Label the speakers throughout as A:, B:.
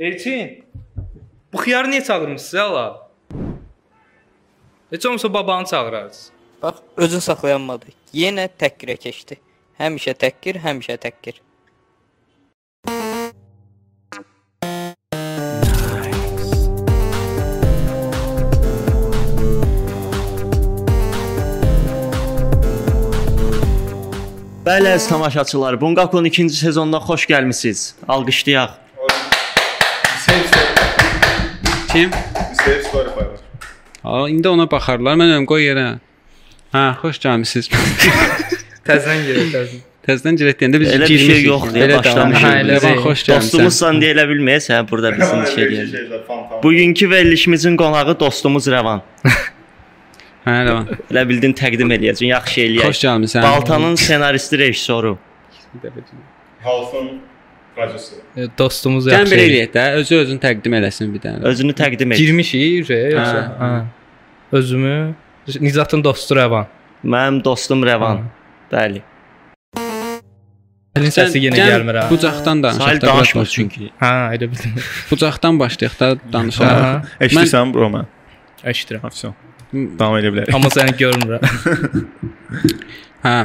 A: Elçin. Bu xiyarı niyə çağırmısınız ala? Heç olmasa babanı çağırardınız.
B: Bax, özün saxlayanmadı. Yenə təhqirə keçdi. Həmişə təhqir, həmişə təhqir.
C: Bəli, əziz tamaşaçılar, Bunqakonun ikinci sezonuna xoş gəlmisiniz. Alqışlayaq.
D: Kim?
E: Save Spotify var.
D: Ha, indi ona baxarlar. Mən ölüm qoy yerə. Hə, xoş gəlmisiniz.
A: Təzədən gəlir, təzədən.
D: Təzədən girək deyəndə biz
C: Elə bir şey yoxdur,
D: Elə
C: başlamışıq.
D: danışıq.
A: Elə
D: Levan
A: şey.
D: xoş gəlmisən.
C: Dostumuzsan deyə elə bilməyisən burada bizim şey eləyir.
E: Şeylər, fan fan.
C: Bugünkü verilişimizin qonağı dostumuz Rəvan.
D: Hə, Levan.
C: Elə bildin təqdim eləyəcək, yaxşı eləyək.
D: Xoş gəlmisən.
C: Baltanın ssenaristi, rejissoru.
E: Halfın prodyuseri.
A: E, Dostumuz yaxşı.
D: belə eləyək də, özü özünü təqdim eləsin bir dənə.
C: Özünü təqdim et.
A: Girmişik ürəyə yoxsa?
D: Hə.
A: Hə. Özümü Nizatın dostu Rəvan.
C: Mənim dostum Rəvan. Bəli.
A: Elin səsi yenə
D: Gəl
A: gəlmir ha.
D: Bucaqdan danışaq.
C: Sahil
D: da,
C: danışmır çünki.
A: Hə, elə bildim.
D: Bucaqdan başlayaq da danışaq.
E: Eşidirsən bro mən?
A: eşidirəm.
E: Afişon. Davam edə bilərik.
A: Amma səni görmürəm.
D: Hə.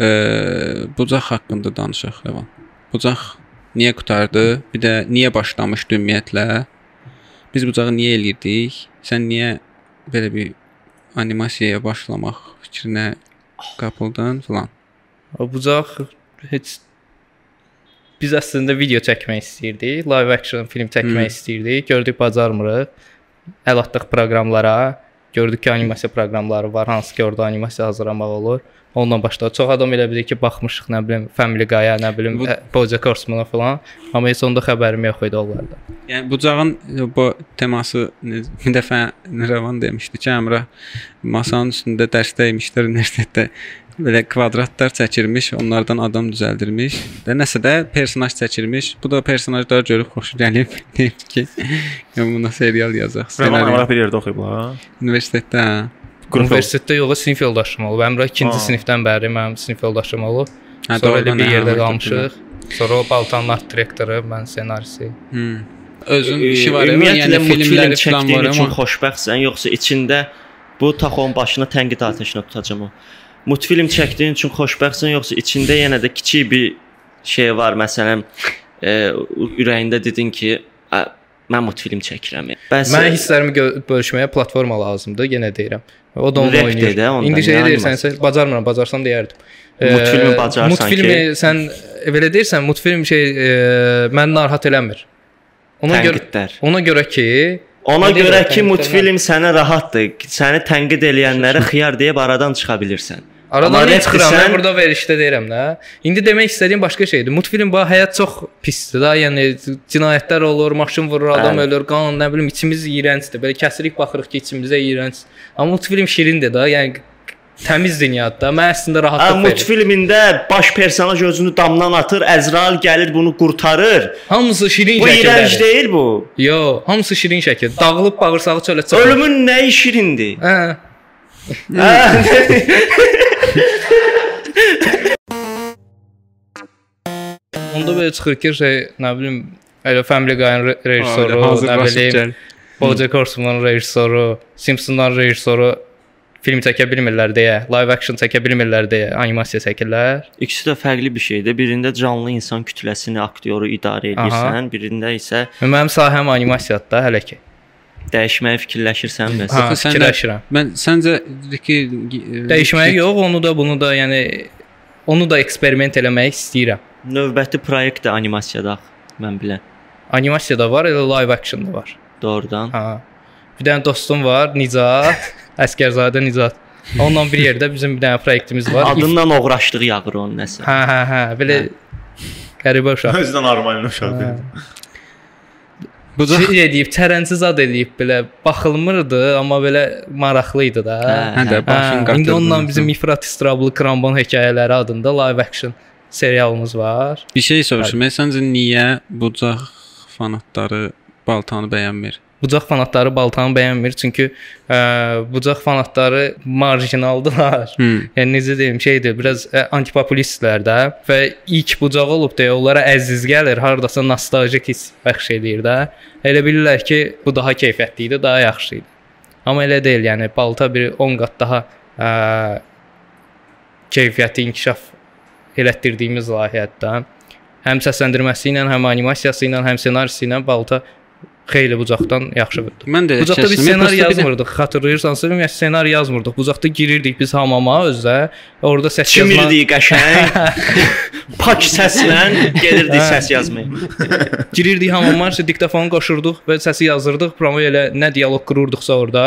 D: Eee, bucaq haqqında danışaq, Levan. Bucaq niyə qutardı? Bir də niyə başlamışdı ümumiyyətlə? Biz bucağı niyə eləyirdik? Sən niyə belə bir animasiyaya başlamaq fikrinə qapıldın filan?
A: O bucaq heç biz əslində video çəkmək istəyirdik, live action film çəkmək
D: Hmm.
A: istəyirdik. Gördük bacarmırıq. Əl atdıq proqramlara. Gördük ki, animasiya proqramları var, hansı ki, orada animasiya hazırlamaq olur. Ondan başladı. Çox adam elə bilir ki, baxmışıq, nə bilim, Family Guy-a, nə bilim,
D: Bu-.
A: BoJack Horseman-a falan, amma heç onda xəbərim yox idi onlardan.
D: Yəni bucağın bu teması bir dəfə Rəvan demişdi ki, Əmrah masanın üstündə dərsdə imişlər universitetdə belə kvadratlar çəkirmiş, onlardan adam düzəldirmiş və nəsə də personaj çəkirmiş. Bu da personajları görüb xoşu gəlib deyib ki, yəni buna serial yazaq.
E: Rəvan Əmrah bir yerdə oxuyub la.
D: universitetdə. hə.
A: Universitetdə yox, sinif yoldaşım olub. Əmrah 2-ci
E: Ha.
A: sinifdən bəri mənim sinif yoldaşım olub.
D: Hə,
A: Sonra elə bir yerdə qalmışıq. Sonra o Baltanın art direktoru, mən ssenarisi.
D: Hmm. Özün işi var, yəni filmləri falan
C: çəkdiyin
D: var
C: üçün
D: amma
C: xoşbəxtsən, yoxsa içində bu taxon başına tənqid atəşinə tutacam o. Multfilm çəkdiyin üçün xoşbəxtsən, yoxsa içində yenə də kiçik bir şey var, məsələn, e, ürəyində dedin ki, "Ə, mən multfilm çəkirəm. Bəs
A: Mən hisslərimi bölüşməyə platforma lazımdır, yenə deyirəm. O da onu oynayır.
C: də
A: İndi şey deyirsənsə, bacarmıram, bacarsam deyərdim.
C: Multfilmi bacarsan
A: multfilmi
C: ki-
A: sən belə deyirsən, multfilm şey e, məni narahat eləmir. Ona görə
C: tənqidlər.
A: ona görə ki,
C: Ona görə ki, multfilm sənə rahatdır. Səni tənqid eləyənləri xiyar deyib aradan çıxa bilirsən.
A: Aradan çıxıram,
C: desən-
A: mən burada verişdə deyirəm də. İndi demək istədiyim başqa şeydir. Multfilm bu həyat çox pisdir da. Yəni cinayətlər olur, maşın vurur, adam
C: Bəli.
A: ölür, qan, nə bilim, içimiz iyrəncdir. Belə kəsirik baxırıq ki, içimizə iyrənc. Amma multfilm şirindir da. Yəni təmiz dünyadır da. Mən əslində rahatlıq verir.
C: multfilmində baş personaj özünü damdan atır, Əzrail gəlir bunu qurtarır.
A: Hamısı şirin
C: Bu iyrənc
A: şəkildə.
C: deyil bu.
A: Yo, hamısı şirin şəkildə. Dağılıb bağırsağı çölə çıxır.
C: Ölümün nəyi şirindir?
A: Hə. Onda belə çıxır ki, şey, nə bilim, elə Family Guy-ın re- rejissoru, nə bilim. BoJack Horseman-ın rejissoru, Simpsons-ın rejissoru film çəkə bilmirlər deyə, live action çəkə bilmirlər deyə animasiya çəkirlər.
C: İkisi də fərqli bir şeydir. Birində canlı insan kütləsini, aktyoru idarə edirsən, birində isə
A: Mənim sahəm animasiyadır da hələ ki.
C: Dəyişməyə fikirləşirsən bəs.
A: Ha,
D: Sən də-
A: fikirləşirəm.
D: Mən səncə ki
A: Dəyişməyə yox, onu da, bunu da, yəni onu da eksperiment eləmək istəyirəm.
C: Növbəti proyekt də animasiyada mən bilən.
A: Animasiyada var, elə live action da var.
C: Doğrudan.
A: Ha. Bir dənə dostum var, Nicat, Əskərzadə Nicat. Onunla bir yerdə bizim bir dənə proyektimiz var.
C: Adından oğraşlıq yağır onun nəsə.
A: Hə, hə, hə, belə qəribə uşaq.
E: Özdən normalın uşağı.
D: Bu da
A: Şey eləyib, çərənsiz zad eləyib belə baxılmırdı, amma belə maraqlı idi da.
C: Hə,
D: hə də başın
A: Hə,
D: qatırdı.
A: indi onunla bizim İfrat İstrablı Krambon hekayələri adında live action serialımız var.
D: bir şey soruşum. Mən səncə niyə bucaq fanatları Baltanı bəyənmir?
A: Bucaq fanatları Baltanı bəyənmir, çünki ə, bucaq fanatları marjinaldılar.
D: Hı.
A: Yəni necə deyim, şeydir, biraz ə, antipopulistlər də və ilk bucaq olub deyə onlara əziz gəlir, hardasa nostaljik hiss bəxş eləyir də. Elə bilirlər ki, bu daha keyfiyyətli idi, daha yaxşı idi. Amma elə deyil, yəni balta bir 10 qat daha ə, keyfiyyəti inkişaf elətdirdiyimiz layihədə həm səsləndirməsi ilə, həm animasiyası ilə, həm ssenarisi ilə balta xeyli bucaqdan yaxşıdır.
D: Mən də elə
A: Bucaqda biz ssenari
D: Prosta bir
A: yazmırdıq. Xatırlayırsansa, ümumiyyətlə ssenari yazmırdıq. Bucaqda girirdik biz hamama özdə. Orada səs yazma.
C: Çimirdik qəşəng. Pak səslə gedirdik səs yazmaya.
A: Girirdik hamama, işte diktofonu qoşurduq və səsi yazırdıq. Promo elə nə dialoq qururduqsa orada,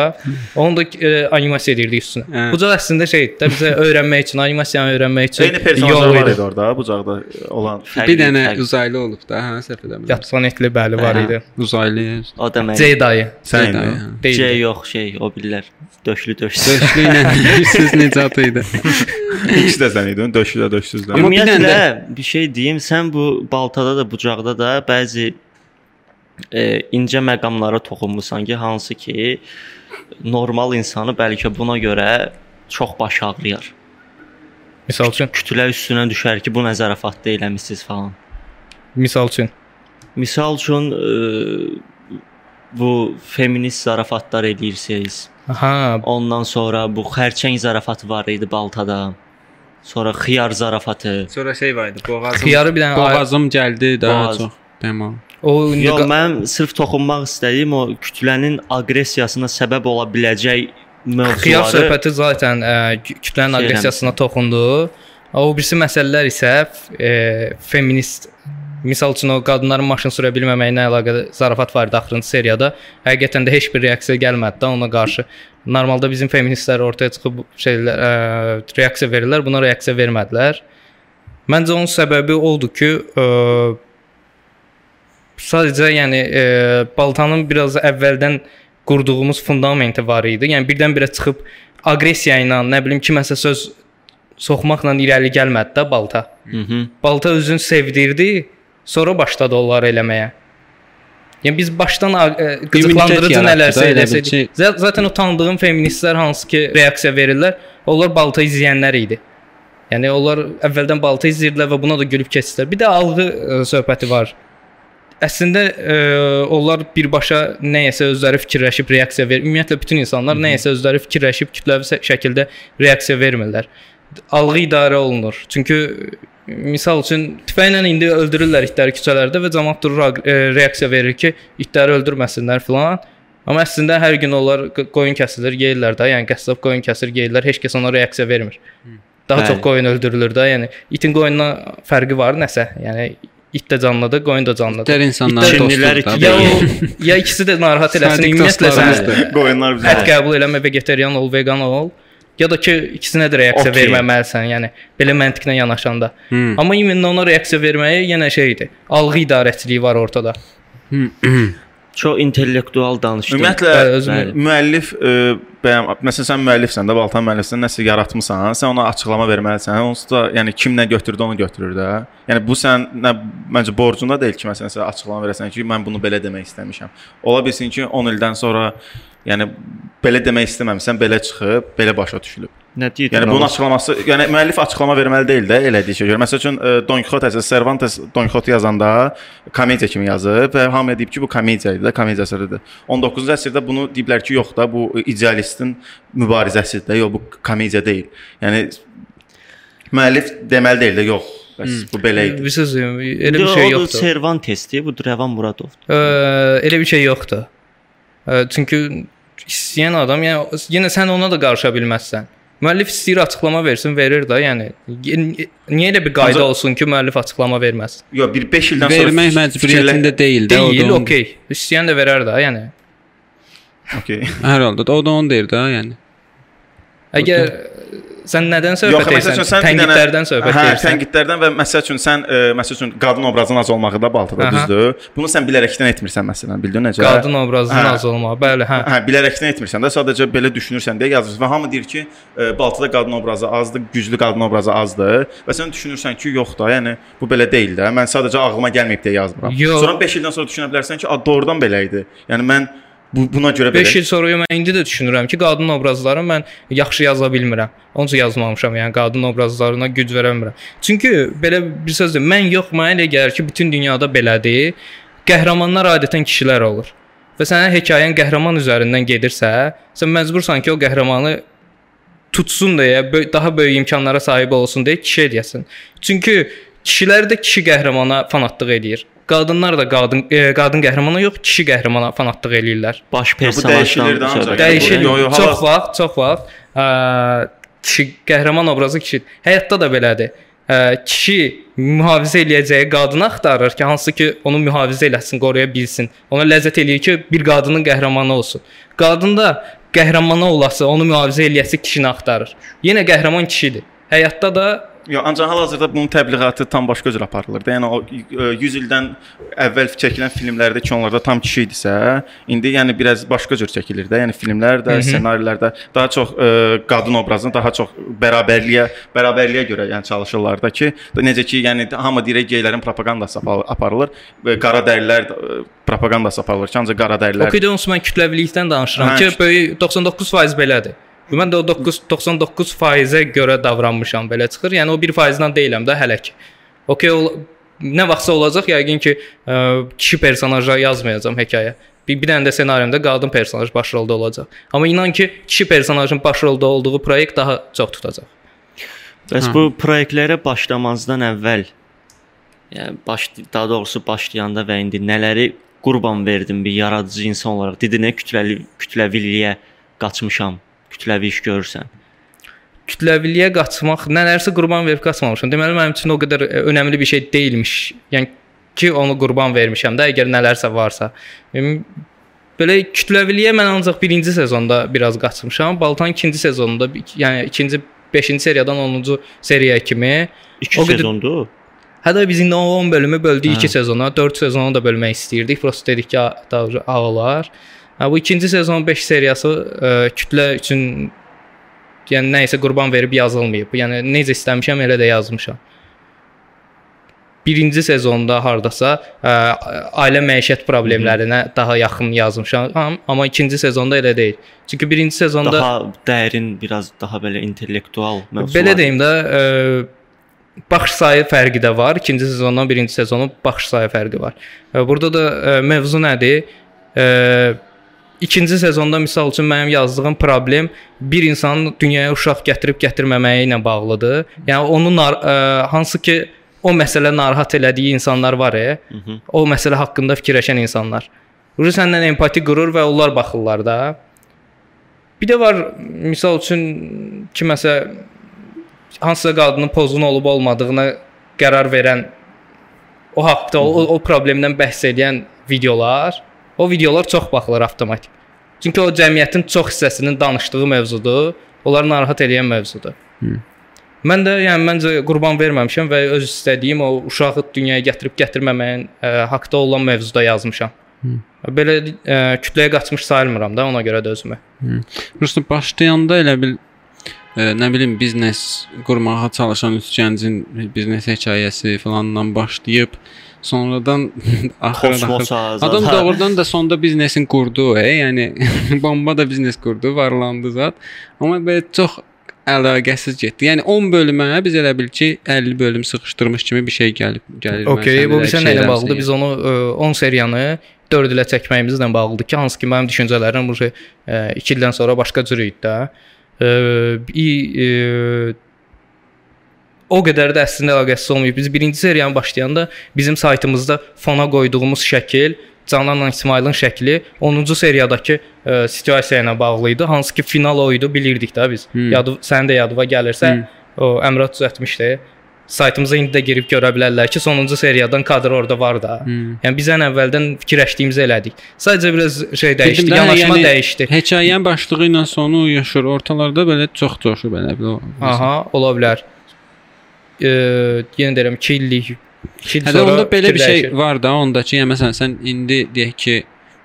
A: onu da e, animasiya edirdik üstünə.
D: Hə.
A: Bucaq əslində şeydir də bizə öyrənmək üçün, animasiyanı öyrənmək üçün
E: Eyni personajlar var
A: idi.
E: idi orada, bucaqda olan.
D: bir dənə uzaylı olub da, hə, səhv eləmirəm.
A: Yad planetli bəli var idi.
D: Uzaylı.
C: O da mən.
A: Jedi
E: Sən
D: Jedi.
C: C yox şey, o bilirlər. Döşlü döşsüz.
D: Döşlü ilə siz necə idi?
E: İkisi də sən idin, döşlüdə döşsüzdə.
D: Amma bir
C: Ümumiyyətlə
D: dənə
C: bir şey deyim, sən bu baltada da, bucaqda da bəzi e, incə məqamlara toxunmusan ki, hansı ki normal insanı bəlkə buna görə çox baş ağrıyar.
A: Misal üçün,
C: Kütlə üstünə düşər ki, bu nə zarafatda eləmisiniz falan.
A: misal üçün.
C: Misal üçün e, bu feminist zarafatlar edirsiniz.
A: Aha,
C: Ondan sonra bu xərçəng zarafatı var idi baltada. Sonra xiyar zarafatı.
D: Sonra şey var idi, boğazım.
A: xiyarı bir dənə ay-
D: Boğazım gəldi daha
C: Boğaz.
D: çox. Tamam.
A: o indi
C: Yox, mən sırf toxunmaq istədiyim o kütlənin aqressiyasına səbəb ola biləcək
A: Xiyar
C: mövzuları.
A: söhbəti zaten ə, kü- kütlənin
C: Şey
A: aqressiyasına toxundu. O birisi məsələlər isə e, feminist Misal üçün o qadınların maşın sürə bilməməyinə əlaqədə zarafat var idi axırıncı seriyada. Həqiqətən də heç bir reaksiya gəlmədi də ona qarşı. Normalda bizim feministlər ortaya çıxıb şeylər ə, reaksiya verirlər, buna reaksiya vermədilər. Məncə onun səbəbi oldu ki, ə, sadəcə yəni ə, baltanın biraz əvvəldən qurduğumuz fundamenti var idi. Yəni birdən-birə çıxıb aqressiya ilə, nə bilim kiməsə söz soxmaqla irəli gəlmədi də balta.
C: Mhm.
A: Balta özünü sevdirdi, sonra başladı onları eləməyə. Yəni biz başdan ə, qıcıqlandırıcı
D: yaratdı
A: nələrsə
D: da, elə bil
A: eləsək,
D: ki-
A: za- zaten o tanıdığım feministlər hansı ki reaksiya verirlər, onlar balta izləyənlər idi. Yəni onlar əvvəldən balta izləyirdilər və buna da gülüb keçdilər. Bir də alğı ə, söhbəti var. Əslində ə, onlar birbaşa nəyəsə özləri fikirləşib reaksiya ver. Ümumiyyətlə bütün insanlar nəyəsə özləri fikirləşib kütləvi şəkildə reaksiya vermirlər. Alğı idarə olunur. Çünki misal üçün tüfənglə indi öldürürlər itləri küçələrdə və cəmaət durur ə, reaksiya verir ki, itləri öldürməsinlər filan. Amma əslində hər gün onlar qoyun kəsilir, yeyirlər də. Yəni qəssab qoyun kəsir, yeyirlər. Heç kəs ona reaksiya vermir. Daha
C: Bəli.
A: çox qoyun öldürülür də. Yəni itin qoyundan fərqi var nəsə. Yəni it də canlıdır, qoyun da canlıdır.
D: İtlər insanların
C: iki
A: Ya o ya ikisi də narahat eləsin. Ümumiyyətlə sən.
E: Qoyunlar bizə.
A: ət qəbul eləmə, vegetarian ol, vegan ol ya da ki ikisinə də reaksiya
C: okay.
A: verməməlisən, yəni belə məntiqlə yanaşanda.
D: Hmm.
A: Amma immində ona reaksiya verməyi yenə şeydir. Alğı idarəçiliyi var ortada. Hmm.
C: Çox intellektual danışdı.
E: Ümumiyyətlə müəllif ə, bəyəm, məsələn sən müəllifsən də, Baltan müəllifsən, nəsə yaratmısan, sən ona açıqlama verməlisən. Onsuz da yəni kim nə götürdü onu götürür də. Yəni bu sən nə məncə borcunda deyil ki, məsələn sən açıqlama verəsən ki, mən bunu belə demək istəmişəm. Ola bilsin ki, 10 ildən sonra yəni belə demək istəməmisən, belə çıxıb, belə başa düşülüb.
C: Nə deyir?
E: Yəni bunun açıqlaması, yəni müəllif açıqlama verməli deyil də elədiyi şeyə görə. Məsəl üçün e, Don Quixote əsas Cervantes Don Quixote yazanda komediya kimi yazıb və hamıya deyib ki, bu komediya idi də, komediya əsəridir. 19-cu əsrdə bunu deyiblər ki, yox da, bu idealistin mübarizəsidir də, yox bu komediya deyil. Yəni müəllif deməli deyil də, yox. Bəs bu belə idi.
A: Bir söz deyim, elə bir şey yoxdur.
C: Cervantesdir, bu Rəvan Muradovdur.
A: Ə, elə bir şey yoxdur. Ə, çünki istəyən adam, yəni yenə sən ona da qarışa bilməzsən. Müəllif istəyir açıqlama versin, verir də, yəni niyə elə bir qayda
E: Ancaq-
A: olsun ki, müəllif açıqlama verməz?
E: Yox, bir 5 ildən sonra
D: Vermək məcburiyyətində deyil də.
A: Deyil, okey. İstəyən də verər də, yəni.
E: Okay.
D: Hər halda da o da onu deyir də, yəni.
A: Əgər sən nədən söhbət edirsən? Tənqidlərdən söhbət
E: Hə,
A: edirsən.
E: tənqidlərdən və məsəl üçün sən ə, məsəl üçün qadın obrazının az olmağı da baltada düzdür. Bunu sən bilərəkdən etmirsən məsələn, bildin necə?
A: Qadın obrazının
E: Hə.
A: az olmağı. Bəli, hə.
E: Hə, bilərəkdən etmirsən də, sadəcə belə düşünürsən deyə yazırsan və hamı deyir ki, ə, baltada qadın obrazı azdır, güclü qadın obrazı azdır və sən düşünürsən ki, yox da, yəni bu belə deyil də. Mən sadəcə ağlıma gəlməyib deyə yazmıram.
A: Yox.
E: Sonra 5 ildən sonra düşünə bilərsən ki, a doğrudan belə idi. Yəni mən Bu buna görə
A: 5
E: belə.
A: il sonra mən indi də düşünürəm ki, qadın obrazlarını mən yaxşı yaza bilmirəm. Onun üçün yazmamışam, yəni qadın obrazlarına güc verə bilmirəm. Çünki belə bir sözdür, mən yox, mənə elə gəlir ki, bütün dünyada belədir. Qəhrəmanlar adətən kişilər olur. Və sənin hekayən qəhrəman üzərindən gedirsə, sən məcbursan ki, o qəhrəmanı tutsun deyə, daha böyük imkanlara sahib olsun deyə kişi edəsən. Çünki kişilər də kişi qəhrəmana fanatlıq eləyir. Qadınlar da qadın e, qadın qəhrəmana yox, kişi qəhrəmana fanatlıq eləyirlər.
C: Baş
E: dəyişilir
C: personajdan
A: Dəyişir.
C: gedir.
E: Yo, yo,
A: çox vaxt, çox vaxt ə, kişi qəhrəman obrazı kişi. Həyatda da belədir. Ə, kişi mühafizə eləyəcəyi qadını axtarır ki, hansı ki onu mühafizə eləsin, qoruya bilsin. Ona ləzzət eləyir ki, bir qadının qəhrəmanı olsun. Qadın da qəhrəmanı olası, onu mühafizə eləyəsi kişini axtarır. Yenə qəhrəman kişidir. Həyatda da
E: Yo, ancaq hal-hazırda bunun təbliğatı tam başqa cür aparılır. Yəni o e, 100 ildən əvvəl çəkilən filmlərdə ki, onlarda tam kişi idisə, indi yəni biraz başqa cür çəkilir də. Yəni filmlər də, ssenarilərdə daha çox ə, qadın obrazını daha çox bərabərliyə, bərabərliyə görə yəni çalışırlar da ki, necə ki, yəni hamı deyir geylərin propaqandası apar- aparılır, qara dərilər də, ə, propaqandası aparılır ki, ancaq qara dərilər
A: Okey, onsuz mən kütləvilikdən danışıram
E: Hə,
A: ki, böyük 99% belədir. Mən də o 9 99%-ə görə davranmışam belə çıxır. Yəni o 1%-dən deyiləm də hələ ki. Okey, ol nə vaxtsa olacaq yəqin ki, ə, kişi personaja yazmayacağam hekayə. Bir, bir dənə də ssenariyomda qadın personaj baş rolda olacaq. Amma inan ki, kişi personajın baş rolda olduğu proyekt daha çox tutacaq.
C: Bəs bu proyektlərə başlamazdan əvvəl yəni baş daha doğrusu başlayanda və indi nələri qurban verdim bir yaradıcı insan olaraq? Dedinə kütləli kütləviliyə qaçmışam. Kütləvi iş görürsən.
A: kütləviliyə qaçmaq, nələrsə qurban verib qaçmamışam. Deməli mənim üçün o qədər önəmli bir şey deyilmiş. Yəni ki, onu qurban vermişəm də, əgər nələrsə varsa. Belə kütləviliyə mən ancaq 1-ci sezonda biraz qaçmışam. Baltan 2-ci sezonunda, yəni 2-ci 5-ci seriyadan 10-cu seriyaya kimi
C: 2
A: O qədər-
C: sezondur.
A: Hətta biz indi o 10 bölümü böldük
C: Hə.
A: 2 sezona, 4 sezonu da bölmək istəyirdik. Prosta dedik ki, daha ağlar. Bu ikinci sezon 5 seriyası ə, kütlə üçün yəni nə isə qurban verib yazılmayıb. Yəni necə istəmişəm elə də yazmışam. Birinci sezonda hardasa ə, ailə məişət problemlərinə daha yaxın yazmışam, am- amma ikinci sezonda elə deyil. Çünki birinci sezonda
C: Daha dərin, biraz daha belə intellektual mövzular.
A: Belə deyim də, ə, baxış sayı fərqi də var. İkinci sezondan birinci sezonun baxış sayı fərqi var. Burada da ə, mövzu nədir? Ə, ikinci sezonda misal üçün mənim yazdığım problem bir insanın dünyaya uşaq gətirib gətirməməyi ilə bağlıdır. Yəni onun ə, hansı ki o məsələ narahat elədiyi insanlar var, e, o məsələ haqqında fikirləşən insanlar. Uru səndən empati qurur və onlar baxırlar da. Bir də var misal üçün kiməsə hansısa qadının pozun olub olmadığına qərar verən o haqqda o, o problemdən bəhs edən videolar, o videolar çox baxılır avtomatik. Çünki o cəmiyyətin çox hissəsinin danışdığı mövzudur. Onlar narahat edən mövzudur. Mən də yəni məncə qurban verməmişəm və öz istədiyim o uşağı dünyaya gətirib gətirməməyin ə, haqqda olan mövzuda yazmışam. Belə ə, kütləyə qaçmış sayılmıram da ona görə də özümü.
D: Prosta başlayanda elə bil e, nə bilim biznes qurmağa çalışan üç gəncin biznes hekayəsi falandan başlayıb sonradan axıra Adam doğrudan da sonda biznesin qurdu, e, yəni bomba da biznes qurdu, varlandı zat. Amma belə çox əlaqəsiz getdi. Yəni 10 bölümə biz elə bil ki 50 bölüm sıxışdırmış kimi bir şey gəlib gəlir.
A: Okay, bu bizə
D: şey
A: nə ilə bağlıdır? Biz onu ə, 10 seriyanı 4 ilə çəkməyimizlə bağlıdır ki, hansı ki mənim düşüncələrim bu 2 ildən sonra başqa cür idi də. O qədər də əslində əlaqəsiz olmayıb. Biz birinci seriyanı başlayanda bizim saytımızda fona qoyduğumuz şəkil Cananla İsmailin şəkli 10-cu seriyadakı ə, situasiya ilə bağlı idi. Hansı ki final o idi, bilirdik də biz.
D: Hmm.
A: Yadı sənin də yadıva gəlirsə, o Əmrad düzəltmişdi. Saytımıza indi də girib görə bilərlər ki, sonuncu seriyadan kadr orada var da.
D: Hmm.
A: Yəni biz ən əvvəldən fikirləşdiyimizi elədik. Sadəcə biraz şey dəyişdi,
D: Dedim
A: yanaşma
D: yəni
A: dəyişdi.
D: Hekayənin başlığı ilə sonu uyuşur. Ortalarda belə çox coşur belə bir o.
A: Aha, ola bilər. E, yenə deyirəm 2 illik 2 il
D: Hətta
A: sonra
D: onda belə bir şey var da, onda ki, yəni məsələn sən indi deyək ki,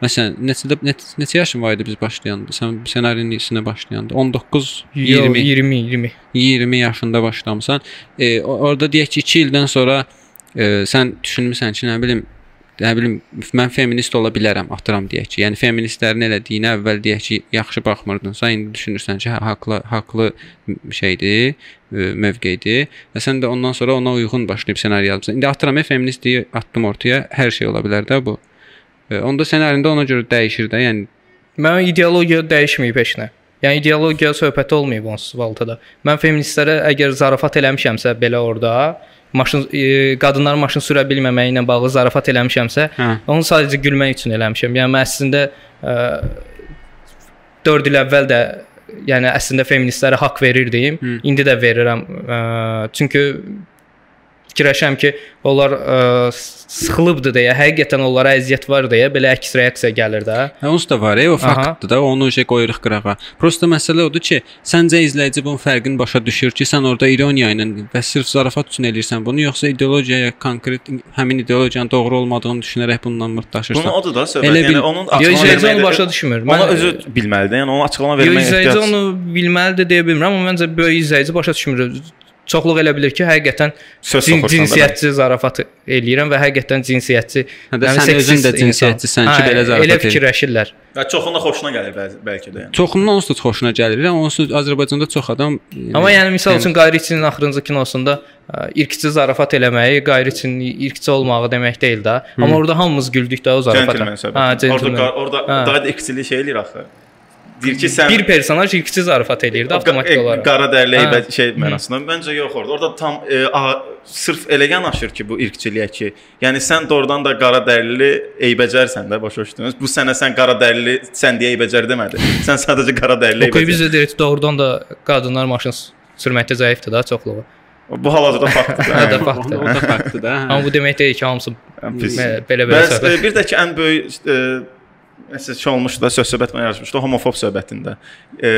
D: məsələn neçədə neçə, neçə yaşın var idi biz başlayanda? Sən ssenarinin isinə başlayanda 19, 20,
A: 20 20.
D: 20 yaşında başlamısan. E, orada deyək ki, 2 ildən sonra e, sən düşünmüsən ki, nə bilim nə bilim mən feminist ola bilərəm, atıram deyək ki. Yəni feministlərin elədiyinə əvvəl deyək ki, yaxşı baxmırdınsa, indi düşünürsən ki, hə, haqlı haqlı şeydir, ə, mövqedir və sən də ondan sonra ona uyğun başlayıb ssenari yazırsan. İndi atıram feministliyi atdım ortaya, hər şey ola bilər də bu. Ə, onda ssenarində ona görə dəyişir də, yəni
A: Mənim ideologiya dəyişməyib heç nə. Yəni ideologiya söhbəti olmayıb onsuz valtada. Mən feministlərə əgər zarafat eləmişəmsə belə orada maşın e, qadınların maşın sürə bilməməyi ilə bağlı zarafat eləmişəmsə,
D: Hə.
A: onu sadəcə gülmək üçün eləmişəm. Yəni mən əslində ə, 4 il əvvəl də yəni əslində feministlərə haqq verirdim.
D: Hı.
A: İndi də verirəm. Ə, çünki fikirləşəm ki, onlar ə, sıxılıbdı deyə, həqiqətən onlara əziyyət var deyə belə əks reaksiya gəlir də.
D: Hə, onsuz da var, e, o faktdır da, onu şey qoyuruq qırağa. Prosta məsələ odur ki, səncə izləyici bunun fərqini başa düşür ki, sən orada ironiya ilə və sırf zarafat üçün eləyirsən bunu, yoxsa ideologiyaya konkret həmin ideologiyanın doğru olmadığını düşünərək bundan mırtdaşırsan.
E: Bunu odur da söhbət.
D: Elə bil-
E: yəni onun
A: izləyici onu başa düşmür.
E: Ona özü bilməlidir. Yəni onun açıqlama verməyə
A: izləyici
E: ehtiyac.
A: onu bilməlidir deyə bilmirəm, amma məncə böyük izləyici başa düşmür. Çoxluq elə bilir ki, həqiqətən cin, cinsiyyətçi zarafat eləyirəm və həqiqətən cinsiyyətçi
D: Hə
A: yəni
D: sən özün də cinsiyyətçisən ki,
A: Hə,
D: belə zarafat
A: Elə fikirləşirlər.
E: Və çoxuna xoşuna gəlir bəlkə də yəni.
D: Çoxundan onsuz da xoşuna gəlir. Amma onsuz Azərbaycanda çox adam
A: Amma yəni misal üçün Qayriçinin axırıncı kinosunda irqçi zarafat eləməyi, Qayriçinin irqçi olmağı demək deyil də. Amma orada hamımız güldük də o zarafata. Hə,
E: Orada orada
A: Hə.
E: daha da iksili şey eləyir axı. Deyir ki, sən
A: Bir personaj irqçi zarafat eləyirdi avtomatik
E: e,
A: olaraq.
E: Qara dərli
A: Hə.
E: şey mənasında. Məncə yox orada. Orada tam e, a, sırf elə yanaşır ki, bu irqçiliyə ki, yəni sən doğrudan da qara dərli eybəcərsən də başa düşdünüz. Bu sənə sən qara dərli sən deyə eybəcər demədi. Sən sadəcə qara dərli eybəcər.
A: bizə deyir doğrudan da qadınlar maşın sürməkdə zəifdir da çoxluğu.
E: Bu hal-hazırda faktdır.
A: Hə,
E: hə.
A: də faktdır.
D: o da faktdır da.
A: Amma bu demək deyil ki, hamısı
E: Pis.
A: belə belə
E: Bəs
A: söhbət.
E: e, bir də ki ən böyük Nəsə şey olmuşdu da söz-söhbət mənə yazmışdı homofob söhbətində. E,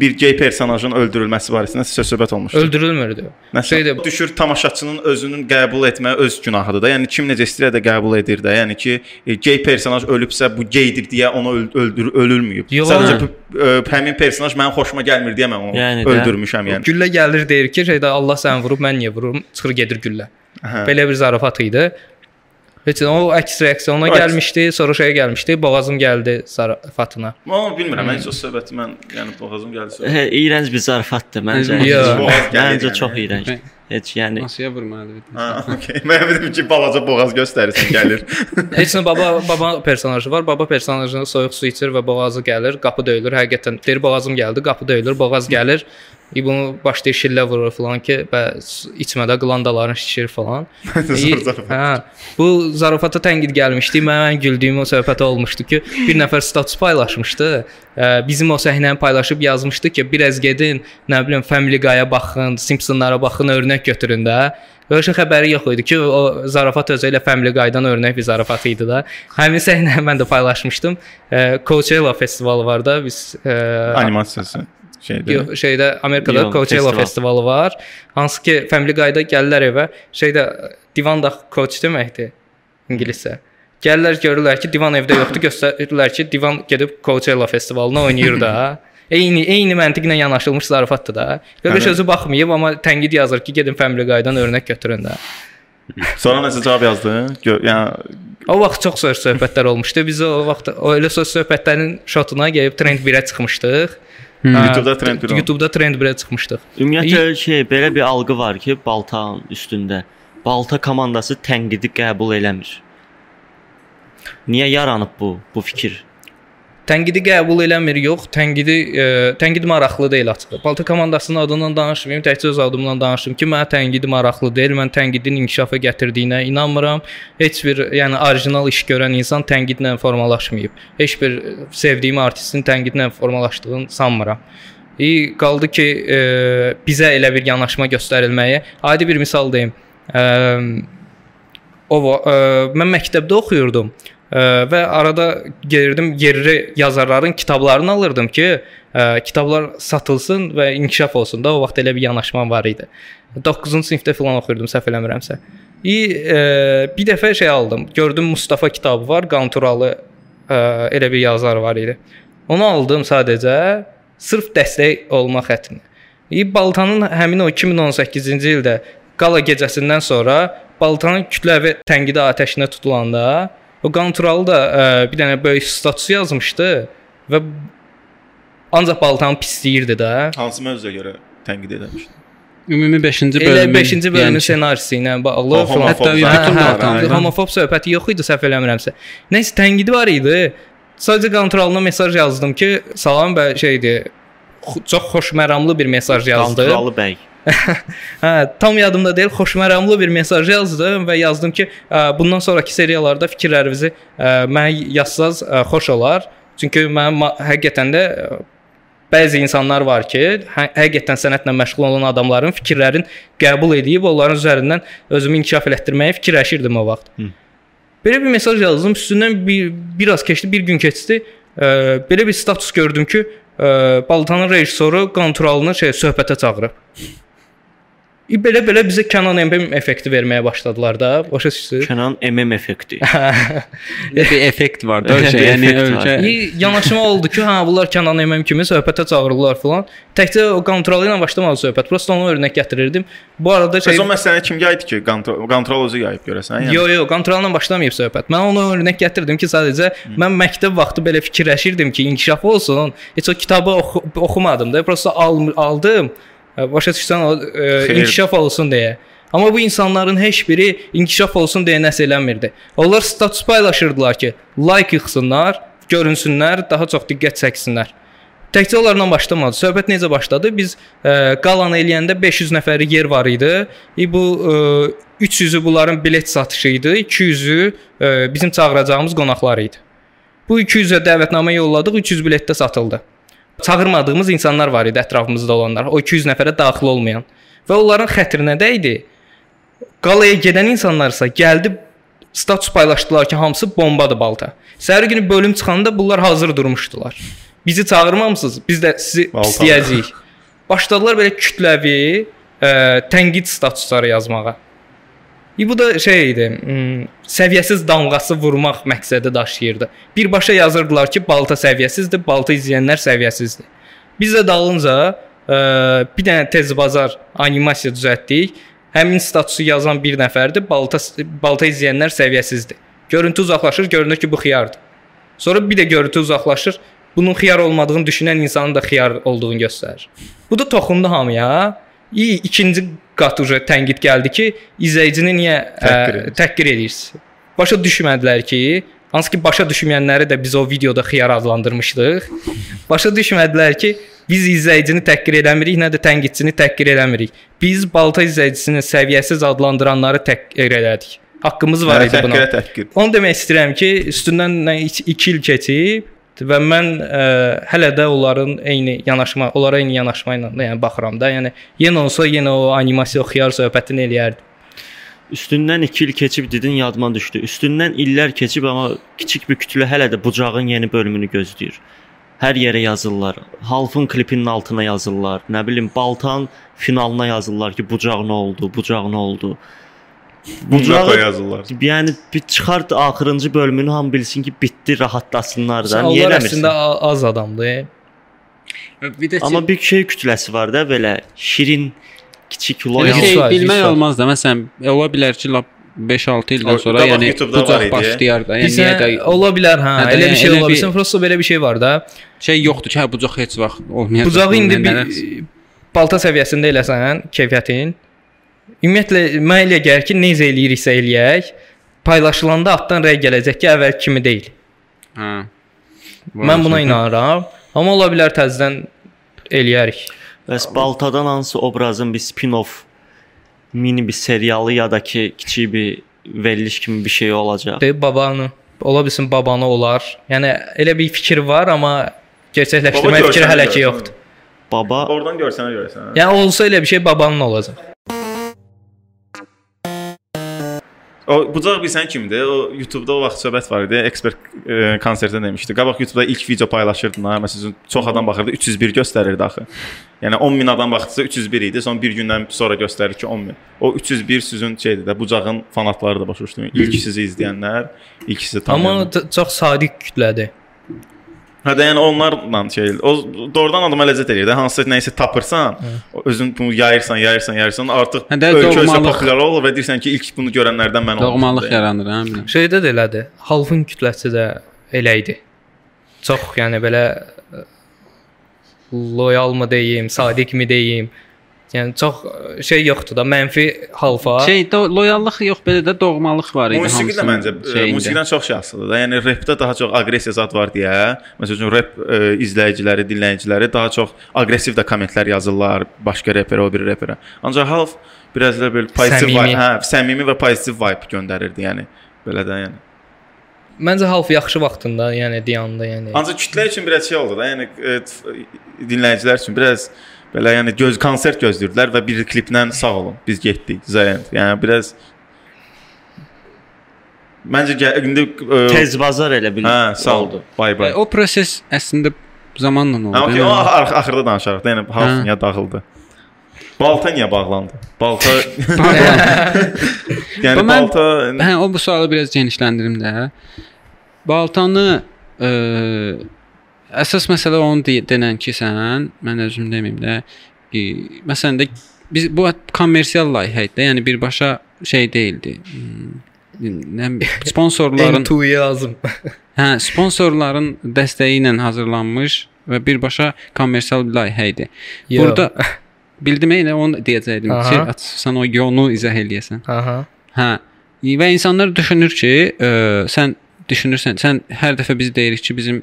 E: bir gey personajın öldürülməsi barəsində söz-söhbət olmuşdu.
A: Öldürülmürdü. Şeydə
E: düşür tamaşaçının özünün qəbul etməyi öz günahıdır da. Yəni kim necə istəyir də qəbul edir də. Yəni ki, e, gey personaj ölübsə bu geydir deyə onu öl- öldür ölülməyib.
A: Yox,
E: Sadəcə
A: hə.
E: e, həmin personaj mənim xoşuma gəlmir deyə mən onu
C: Yəni
E: öldürmüşəm yəni.
A: güllə gəlir deyir ki, şeydə Allah səni vurub, mən niyə vururum? Çıxır gedir güllə.
E: Hə.
A: Belə bir zarafat idi. Heç o əks reaksiyona
E: O əks-
A: gəlmişdi, sonra şeyə gəlmişdi, boğazım gəldi zarafatına.
E: Amma bilmirəm, mən heç o söhbəti mən yəni boğazım gəldi.
C: Hə, iyrənc bir zarafatdır məncə. Məncə
E: yəni.
C: çox iyrənc. Heç yəni
D: Masaya vurmalıdır.
E: Ha, okey. Mən dedim ki, balaca boğaz göstərirsən gəlir.
A: Heç nə baba baba personajı var. Baba personajı soyuq su içir və boğazı gəlir, qapı döyülür. Həqiqətən deyir boğazım gəldi, qapı döyülür, boğaz gəlir. İ bunu başlayır şillə vurur falan ki, və s- içmədə qlandaların şişir falan. İ-. Hə. Bu zarafata tənqid gəlmişdi. Mən güldüyüm o söhbət olmuşdu ki, bir nəfər status paylaşmışdı. Ə, Bizim o səhnəni paylaşıb yazmışdı ki, biraz gedin, nə bilim Family Guy-a baxın, Simpsonlara baxın, örnək götürün də. Şey xəbəri yox idi ki, o zarafat özü ilə Family Guy-dan örnək bir zarafat idi da. Həmin səhnəni mən də paylaşmışdım. Coachella festivalı var da, biz ə,
E: Animasiyası şeydir.
A: Yox, şeydə Amerikada
C: Yox,
A: Coachella
C: festival.
A: festivalı var. Hansı ki Family Guy-da gəlirlər evə, şeydə divan da coach deməkdir ingiliscə. Gəlirlər görürlər ki, divan evdə yoxdur, göstərirlər ki, divan gedib Coachella festivalına oynayır da. Eyni eyni məntiqlə yanaşılmış zarafatdır da.
E: Bəli.
A: özü baxmayıb, amma tənqid yazır ki, gedin Family Guy-dan örnək götürün də.
E: Sonra necə cavab yazdın? Yəni
A: O vaxt çox söz söhbətlər olmuşdu. Biz o vaxt o elə söz söhbətlərin şotuna gəlib trend 1-ə çıxmışdıq. Hə,
E: YouTube-da trend 1 oldu.
A: YouTube-da trend 1-ə çıxmışdıq.
C: ümumiyyətlə şey belə bir algı var ki, Baltanın üstündə Balta komandası tənqidi qəbul eləmir. Niyə yaranıb bu bu fikir?
A: Tənqidi qəbul eləmir, yox. Tənqidi e, tənqid maraqlı deyil açığı. Balta komandasının adından danışmayım, təkcə öz adımdan danışım ki, mənə tənqidi maraqlı deyil. Mən tənqidin inkişafa gətirdiyinə inanmıram. Heç bir, yəni orijinal iş görən insan tənqidlə formalaşmayıb. Heç bir sevdiyim artistin tənqidlə formalaşdığını sanmıram. İyi qaldı ki, e, bizə elə bir yanaşma göstərilməyi. Adi bir misal deyim. E, o e, mən məktəbdə oxuyurdum. Və arada gedirdim yerli yazarların kitablarını alırdım ki, ə, kitablar satılsın və inkişaf olsun da. O vaxt elə bir yanaşma var idi. 9-cu sinifdə falan oxuyurdum, səhv eləmirəmsə. İ ə, bir dəfə şey aldım. Gördüm Mustafa kitabı var, Qanturalı ə, elə bir yazar var idi. Onu aldım sadəcə sırf dəstək olmaq xətrinə. İ Baltanın həmin o 2018-ci ildə qala gecəsindən sonra Baltanın kütləvi tənqidi atəşinə tutulanda O Qanturalı da ə, bir dənə böyük status yazmışdı və ancaq baltanı pisləyirdi də.
E: Hansı mövzuya görə tənqid etmişdi?
D: Ümumi 5-ci
A: Elə
D: bölümün
A: 5-ci bölümün
D: yəni
A: ssenarisi ilə bağlı falan.
D: Hətta
E: Hə,
D: bütün baltanı.
A: homofob söhbəti yox idi səhv eləmirəmsə. Nəsə tənqidi var idi. Sadəcə Qanturalına mesaj yazdım ki, salam və şeydir. xo- Çox xoşməramlı bir mesaj yazdım.
C: Qanturalı bəy.
A: Hə, tam yadımda deyil, xoşməramlı bir mesaj yazdım və yazdım ki, ə, bundan sonrakı seriyalarda fikirlərinizi ə, mənə yazsaz ə, xoş olar. Çünki mən ma- həqiqətən də bəzi insanlar var ki, hə, həqiqətən sənətlə məşğul olan adamların fikirlərini qəbul edib onların üzərindən özümü inkişaf elətdirməyə fikirləşirdim o vaxt.
C: Hı.
A: Belə bir mesaj yazdım. Üstündən bir biraz keçdi, bir gün keçdi. Ə, belə bir status gördüm ki, ə, Baltanın rejissoru Qanturalını şey söhbətə çağırıb. Belə-belə bizə Canon emblem effekti verməyə başladılar da. Başa düşürsüz?
C: Kənan MM effekti.
D: bir effekt var da şey. Yəni ölkə
A: İyi yanaşma oldu ki, hə bunlar Canon MM kimi söhbətə çağırırlar falan. Təkcə o Qanturalı ilə başlamadı söhbət. Prosta onu örnək gətirirdim. Bu arada şey
E: Bəs o məsələni kim yaydı ki? Qantral Qantral özü yayıb görəsən? Yəni
A: Yo yo, ilə başlamayıb söhbət. Mən onu örnək gətirdim ki, sadəcə mən məktəb vaxtı belə fikirləşirdim ki, inkişaf olsun. Heç o kitabı oxu oxumadım da, prosta al aldım. Başa düşsən o
E: Xeyr.
A: inkişaf olsun deyə. Amma bu insanların heç biri inkişaf olsun deyə nəsə eləmirdi. Onlar status paylaşırdılar ki, like yığsınlar, görünsünlər, daha çox diqqət çəksinlər. Təkcə onlarla başlamadı. Söhbət necə başladı? Biz ə, qalan eləyəndə 500 nəfəri yer var idi. E, bu ə, 300-ü bunların bilet satışı idi, 200-ü ə, bizim çağıracağımız qonaqlar idi. Bu 200-ə dəvətnamə yolladıq, 300 biletdə satıldı. Çağırmadığımız insanlar var idi ətrafımızda olanlar, o 200 nəfərə daxil olmayan. Və onların xətrinə dəydi. Qalaya gedən insanlarsa gəldi status paylaşdılar ki, hamısı bombadır balta. Səhər günü bölüm çıxanda bunlar hazır durmuşdular. Bizi çağırmamısınız, biz də sizi
E: Balta.
A: pisləyəcəyik. Başladılar belə kütləvi ə, tənqid statusları yazmağa. Bu da şey idi, səviyyəsiz damğası vurmaq məqsədi daşıyırdı. Birbaşa yazırdılar ki, balta səviyyəsizdir, balta izləyənlər səviyyəsizdir. Biz də dalınca ə, bir dənə tez bazar animasiya düzəltdik. Həmin statusu yazan bir nəfərdir. Balta balta izləyənlər səviyyəsizdir. Görüntü uzaqlaşır, görünür ki, bu xiyardır. Sonra bir də görüntü uzaqlaşır. Bunun xiyar olmadığını düşünən insanın da xiyar olduğunu göstərir. Bu da toxundu hamıya. İyi, ikinci qat uje tənqid gəldi ki, izləyicini niyə
E: Təhqir
A: ə, təhqir edirsən? Başa düşmədilər ki, hansı ki başa düşməyənləri də biz o videoda xiyar adlandırmışdıq. Başa düşmədilər ki, biz izləyicini təhqir eləmirik, nə də tənqidçini təhqir eləmirik. Biz balta izləyicisini səviyyəsiz adlandıranları təhqir elədik. Haqqımız var idi buna.
E: Təhqirə təhqir.
A: Onu demək istəyirəm ki, üstündən 2 il keçib və mən ə, hələ də onların eyni yanaşma, onlara eyni yanaşma ilə yəni baxıram da. Yəni yenə olsa yenə o animasiya xiyar söhbətini eləyərdim.
C: Üstündən 2 il keçib dedin, yadıma düşdü. Üstündən illər keçib amma kiçik bir kütlə hələ də bucağın yeni bölümünü gözləyir. Hər yerə yazırlar. Halfın klipinin altına yazırlar. Nə bilim, Baltan finalına yazırlar ki, bucaq nə oldu, bucaq nə oldu.
E: Bucağı yazırlar.
C: Yəni bir çıxart axırıncı bölümünü hamı bilsin ki, bitdi, rahatlasınlar da. Niyə eləmirsən?
A: az adamdır.
D: bir də
C: Amma bir şey kütləsi var da belə şirin kiçik loyal.
D: şey bilmək olmaz da. Məsələn, ola bilər ki, lap 5-6 ildən sonra yəni bucaq başlayar da. Yəni niyə də
A: ola bilər hə,
D: Hə
A: elə bir
D: yəni
A: şey ola
D: bir-
A: bilsin. Prosta belə bir şey var da.
D: şey yoxdur ki, hə bucaq heç vaxt olmayacaq.
A: Bucağı indi bir balta səviyyəsində eləsən, keyfiyyətin. Ümumiyyətlə mən elə gəlir ki, necə eləyiriksə eləyək, paylaşılanda altdan rəy gələcək ki, əvvəl kimi deyil.
D: Hə.
A: Mən buna inanıram. Amma ola bilər təzədən eləyərik.
C: Bəs Baltadan hansı obrazın bir spin-off mini bir serialı ya da ki kiçik bir veriliş kimi bir şey olacaq.
A: Deyib babanı, ola bilsin babanı olar. Yəni elə bir fikir var, amma gerçəkləşdirmə fikri hələ ki yoxdur.
C: Baba
E: Oradan görsənə görəsən.
A: Yəni olsa elə bir şey babanın olacaq.
E: O bucaq bilsən kimdir? O YouTube-da o vaxt söhbət var idi. Ekspert e, konsertdə demişdi. Qabaq YouTube-da ilk video paylaşırdın ha. Məsələn, çox adam baxırdı, 301 göstərirdi axı. Yəni 10 min adam baxdısa 301 idi. Sonra bir gündən sonra göstərir ki 10 min. O 301 sizin şeydir də, bucağın fanatları da başa düşdün. İlk sizi izləyənlər, ilk sizi
A: Amma
E: tanıyanlar.
A: t- çox sadiq kütlədir.
E: Hə də yəni onlarla şey o doğrudan adama ləzzət eləyir də hansısa nəyisə tapırsan, o özün bunu yayırsan, yayırsan, yayırsan artıq
D: Hə də
E: ölkə
D: doğmalıq-
E: populyar olur və deyirsən ki, ilk bunu görənlərdən mən olmuşam.
D: Doğmalıq yaranır, hə bilirəm.
A: Şeydə də elədi. Halfın kütləsi də elə idi. Çox yəni belə loyalmı deyim, sadiqmi deyim. Yəni çox ə, şey yoxdur da, mənfi halfa.
D: Şey, do loyallıq yox, belə də doğmalıq var idi
E: Musiqi də məncə e,
D: şeyində.
E: musiqidən çox asılıdır da. Yəni rapdə daha çox aqressiya zad var deyə, məsələn rap e, izləyiciləri, dinləyiciləri daha çox aqressiv də kommentlər yazırlar başqa reperə, o bir reperə. Ancaq half biraz da belə pozitiv vibe, hə, səmimi və pozitiv vibe göndərirdi, yəni belə də yəni.
A: Məncə half yaxşı vaxtında, yəni deyanda, yəni.
E: Ancaq kütlə üçün biraz şey oldu da, yəni e, dinləyicilər üçün biraz belə yəni göz konsert gözləyirdilər və bir kliplə sağ olun, biz getdik. Zayent. Yəni biraz Məncə indi e,
C: Tez bazar elə bil.
E: Hə, sağ
C: oldu.
E: Bay bay.
D: O proses əslində zamanla oldu.
E: Ha, okey, o ax- axırda danışarıq da, yəni
D: Hə.
E: niyə dağıldı? Balta niyə bağlandı? Balta yəni
D: mən-
E: balta
D: Hə, o bu sualı biraz genişləndirim də. Baltanı ə, əsas məsələ onu de denən ki, sən, mən özüm deməyim də, ə, məsələn də biz bu kommersial layihə idi, yəni birbaşa şey deyildi. Hmm, Nə sponsorların
A: N2 yazım.
D: Hə, sponsorların dəstəyi ilə hazırlanmış və birbaşa kommersial bir layihə idi.
A: Yo.
D: Burada bildim elə onu deyəcəydim
A: Aha.
D: ki, sən o yolu izah eləyəsən.
A: Aha.
D: Hə. Və insanlar düşünür ki, ə, sən düşünürsən, sən hər dəfə biz deyirik ki, bizim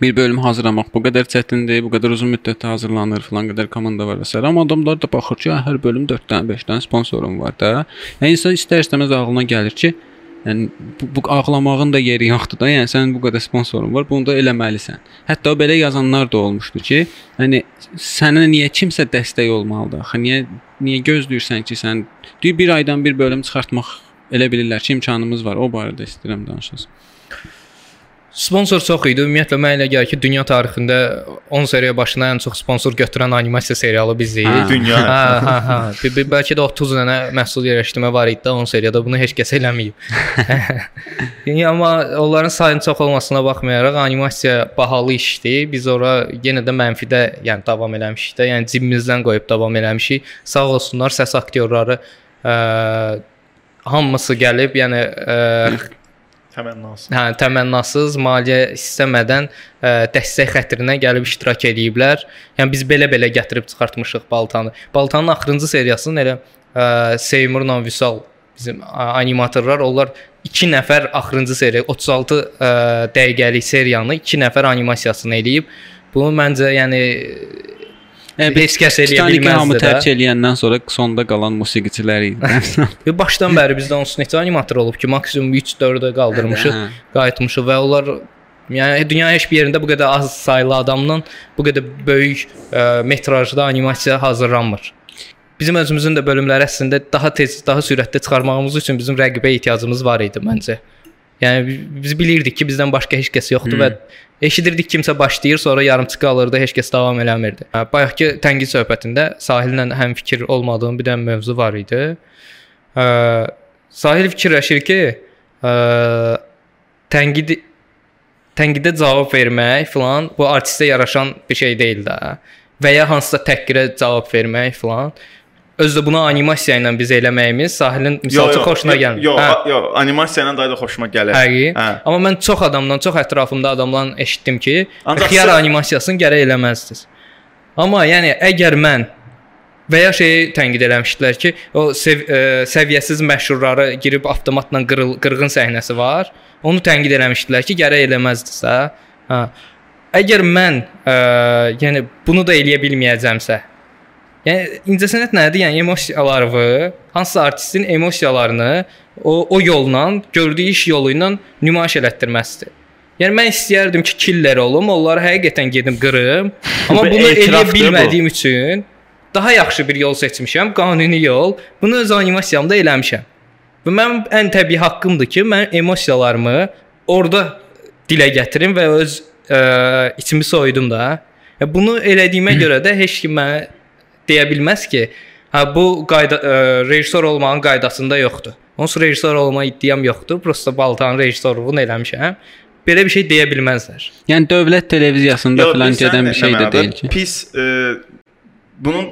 D: bir bölüm hazırlamaq bu qədər çətindir, bu qədər uzun müddətdə hazırlanır, falan qədər komanda var və s. Amma adamlar da baxır ki, hə, hər bölüm 4 dənə, 5 dənə sponsorum var da. Yəni insan istər-istəməz ağlına gəlir ki, yəni bu, bu ağlamağın da yeri yoxdur da. Yəni sənin bu qədər sponsorun var, bunu da eləməlisən. Hətta belə yazanlar da olmuşdu ki, yəni sənə niyə kimsə dəstək olmalıdır? Axı niyə niyə gözləyirsən ki, sən deyir bir aydan bir bölüm çıxartmaq elə bilirlər ki, imkanımız var. O barədə istəyirəm danışasın.
A: Sponsor çox idi. Ümumiyyətlə mənə elə gəlir ki, dünya tarixində 10 seriya başına ən çox sponsor götürən animasiya serialı bizik.
D: Hə.
E: dünya.
A: Hə, hə, hə. Bir, bir, bəlkə də 30 dənə məhsul yerləşdirmə var idi də 10 seriyada. Bunu heç kəs eləməyib. yəni amma onların sayının çox olmasına baxmayaraq animasiya bahalı işdir. Biz ora yenə də mənfidə, yəni davam eləmişik də, yəni cibimizdən qoyub davam eləmişik. Sağ olsunlar səs aktyorları ə, hamısı gəlib, yəni ə,
E: təmənnası.
A: hə, təmənnasız, maliyyə istəmədən ə, dəstək xətrinə gəlib iştirak eləyiblər. Yəni biz belə-belə gətirib çıxartmışıq Baltanı. Baltanın axırıncı seriyasının elə ə, Seymurla Vüsal bizim animatorlar, onlar 2 nəfər axırıncı seriya 36 ə, dəqiqəlik seriyanı 2 nəfər animasiyasını eləyib. Bunu məncə yəni
D: E,
A: heç kəs eləyə
D: Titanic'i hamı
A: bilməzdi
D: tərk
A: də.
D: eləyəndən sonra sonda qalan musiqiçilər idi.
A: Və başdan bəri bizdə onsuz neçə animator olub ki, maksimum 3-4-ə qaldırmışıq.
D: Hə.
A: qayıtmışıq və onlar yəni dünyanın heç bir yerində bu qədər az saylı adamla bu qədər böyük ə, metrajlı animasiya hazırlanmır. Bizim özümüzün də bölümləri əslində daha tez, daha sürətli çıxarmağımız üçün bizim rəqibə ehtiyacımız var idi məncə. Yəni bi- biz bilirdik ki, bizdən başqa heç kəs yoxdur hmm. və eşidirdik kimsə başlayır, sonra yarımçı qalırdı, heç kəs davam eləmirdi. Hə, Bayaqki tənqid söhbətində Sahillə həm fikir olmadığım bir dənə mövzu var idi. Ə, Sahil fikirləşir ki, ə, tənqid tənqidə cavab vermək filan bu artistə yaraşan bir şey deyil də. Və ya hansısa təhqirə cavab vermək filan. Özdə bunu animasiya ilə biz eləməyimiz Sahilin misalçı xoşuna gəlmir.
E: Yox,
A: Hə.
E: yox, animasiya ilə daha da xoşuma gəlir.
A: Həqiqi.
E: Hə.
A: Amma mən çox adamdan, çox ətrafımda adamdan eşitdim ki,
E: Ancaq
A: xiyar animasiyasını gərək eləməzdiniz. Amma yəni əgər mən və ya şeyi tənqid eləmişdilər ki, o sev ə, səviyyəsiz məşhurları girib avtomatla qırıl, qırğın səhnəsi var. Onu tənqid eləmişdilər ki, gərək eləməzdiniz hə. Hə. Əgər mən ə, yəni bunu da eləyə bilməyəcəmsə, Yəni incəsənət nədir? Yəni emosiyalarını, hansısa artistin emosiyalarını o o yolla, gördüyü iş yolu ilə nümayiş elətdirməsidir. Yəni mən istəyərdim ki, killer olum, onları həqiqətən gedim qırım, amma
C: Bu
A: bunu eləyə
C: etirafdır bu.
A: bilmədiyim üçün daha yaxşı bir yol seçmişəm, qanuni yol. Bunu öz animasiyamda eləmişəm. Və mənim ən təbii haqqımdır ki, mən emosiyalarımı orada dilə gətirim və öz ə, içimi soyudum da. Ya bunu elədiyimə görə də heç kim mənə deyə bilməz ki, hə bu qayda ə, rejissor olmağın qaydasında yoxdur. Onsuz rejissor olma iddiam yoxdur. Prosta baltanın rejissorluğunu eləmişəm. belə bir şey deyə bilməzlər.
D: Yəni dövlət televiziyasında
E: Yox,
D: filan gedən bir şey də deyil ki.
E: Pis e, bunun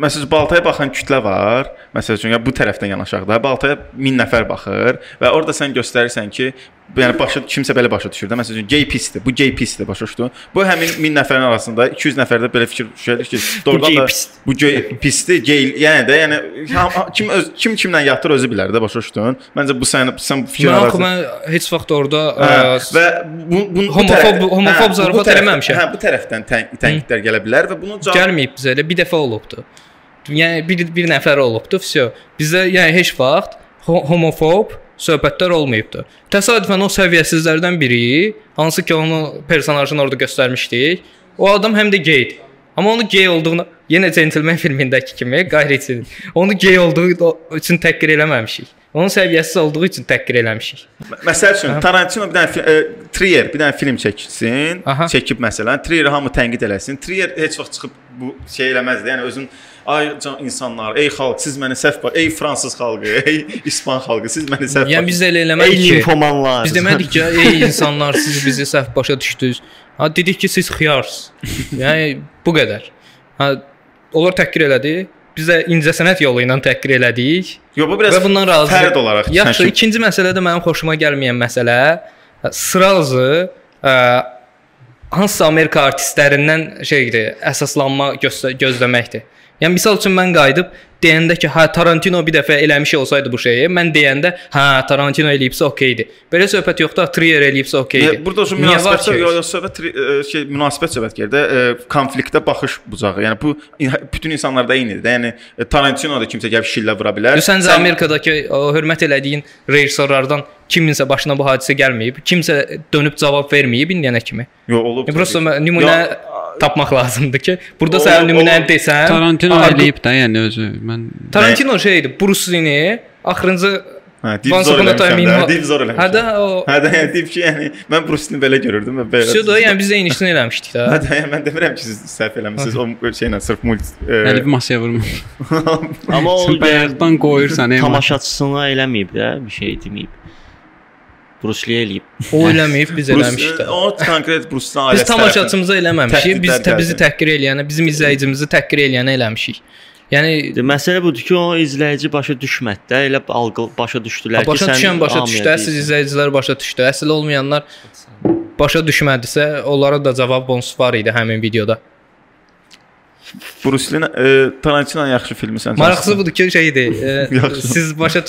E: məsələn baltaya baxan kütlə var. Məsəl üçün ya bu tərəfdən yanaşaqda baltaya 1000 nəfər baxır və orada sən göstərirsən ki, yəni başa kimsə belə başa düşür də. Məsəl üçün gay pisdir. Bu gay pisdir, başa düşdün? Bu həmin 1000 nəfərin arasında 200 nəfər də belə fikir düşər ki, doğrudan da bu gay pisdir, gay yəni də yəni kim öz kim kimlə yatır özü bilər də, başa düşdün? Məncə bu sən sən bu fikir arasında
A: mən heç vaxt orada
E: Hə,
A: ə,
E: və bu, bu,
A: Homofob- homofob
E: hə,
A: zarafat eləməmişəm.
E: Hə, bu tərəfdən tən, tənqidlər gələ bilər və cavabı
A: gəlməyib bizə elə bir dəfə olubdu. Yəni bir bir nəfər olubdu, vəsə. Bizdə yəni heç vaxt ho homofob söhbətlər olmayıbdı. Təsadüfən o səviyyəsizlərdən biri, hansı ki onu personajını orada göstərmişdik, o adam həm də geydir. Amma onu gey olduğunu yenə Gentleman filmindəki kimi qayriçin. Onu gey olduğu üçün təhqir eləməmişik. Onun səviyyəsiz olduğu üçün təhqir eləmişik.
E: Məsəl üçün Tarantino bir dənə e, Trier bir dənə film çəksin,
A: Aha.
E: çəkib məsələn, Trier hamı tənqid eləsin. Trier heç vaxt çıxıb bu şey eləməzdi. Yəni özün ay can insanlar, ey xalq, siz məni səhv baş, ey fransız xalqı, ey ispan xalqı, siz məni səhv
A: Yəni biz də elə eləmədik ki.
C: ninfomanlar.
A: Biz demədik ki, ey insanlar siz bizi səhv başa düşdünüz. Ha dedik ki, siz xiyarsınız. Yəni bu qədər. Ha onlar təhqir elədi. Biz də incəsənət yolu ilə təhqir elədik
E: Yox, bu biraz
A: və bundan razı.
E: fərd olaraq
A: Yaxşı,
E: sən
A: ikinci məsələ də mənim xoşuma gəlməyən məsələ sırazı ə, hansısa Amerika artistlərindən şeydir, əsaslanma göstə gözləməkdir. Yəni misal üçün mən qayıdıb deyəndə ki, hə Tarantino bir dəfə eləmiş olsaydı bu şeyi, mən deyəndə, hə Tarantino eləyibsə okeydir. Belə söhbət yoxdur, Trier eləyibsə okeydir.
E: Yəni, burada
A: var
E: münasibət yox, söhbət e, şey münasibət söhbət gedir də, e, konfliktə baxış bucağı. Yəni bu bütün insanlarda eynidir də. Yəni e, Tarantino da kimsə gəlib şillə vura bilər.
A: Səncə Amerikadakı o hörmət elədiyin rejissorlardan kiminsə başına bu hadisə gəlməyib, kimsə dönüb cavab verməyib indiyənə kimi.
E: Yox, olub.
A: Yəni prosta nümunə tapmaq lazımdır ki, burada
E: o-
A: nümunəni desəm,
D: Tarantino eləyib də, yəni özü. Mən
A: Tarantino şeydir, Bruce Lee-ni axırıncı
E: Hə, dip
A: Once
E: zor
A: Upon a Time
E: eləmişəm
A: in
E: də,
A: Ho-
E: dip zor eləmişəm.
A: Hə də o
E: Hə də yəni dip ki, yəni mən Bruce-ni belə görürdüm və belə.
A: Şudur, yəni biz də eynisini eləmişdik
E: Hə
A: də.
E: də yəni mən demirəm ki, siz səhv eləmisiniz. O şeylə sırf multi e,
D: əli bir masaya vurmur.
C: Amma o
D: Sən bayaqdan qoyursan,
C: tamaşaçısına eləməyib də, bir şey deməyib. Bruce Lee eləyib.
A: O eləməyib, biz eləmişdik
E: Bruce, o konkret Bruce-dan
A: Biz
E: ailəsi
A: tamaşaçımıza eləməmişik, biz tə, bizi təhqir eləyənə, bizim izləyicimizi təhqir eləyənə eləmişik. Yəni
C: De, Məsələ budur ki, o izləyici başa düşmədi də, elə algı başa düşdülər ki,
A: başa
C: sən
A: düşən başa düşdü,
C: deyirsən.
A: izləyicilər başa düşdü. Əsl olmayanlar başa düşmədisə, onlara da cavab bonus var idi həmin videoda.
E: Bruce Lee e, Tarantino yaxşı filmi səncə?
A: Maraqlısı budur ki, şeydir. E,
E: Yaxşı.
A: siz başa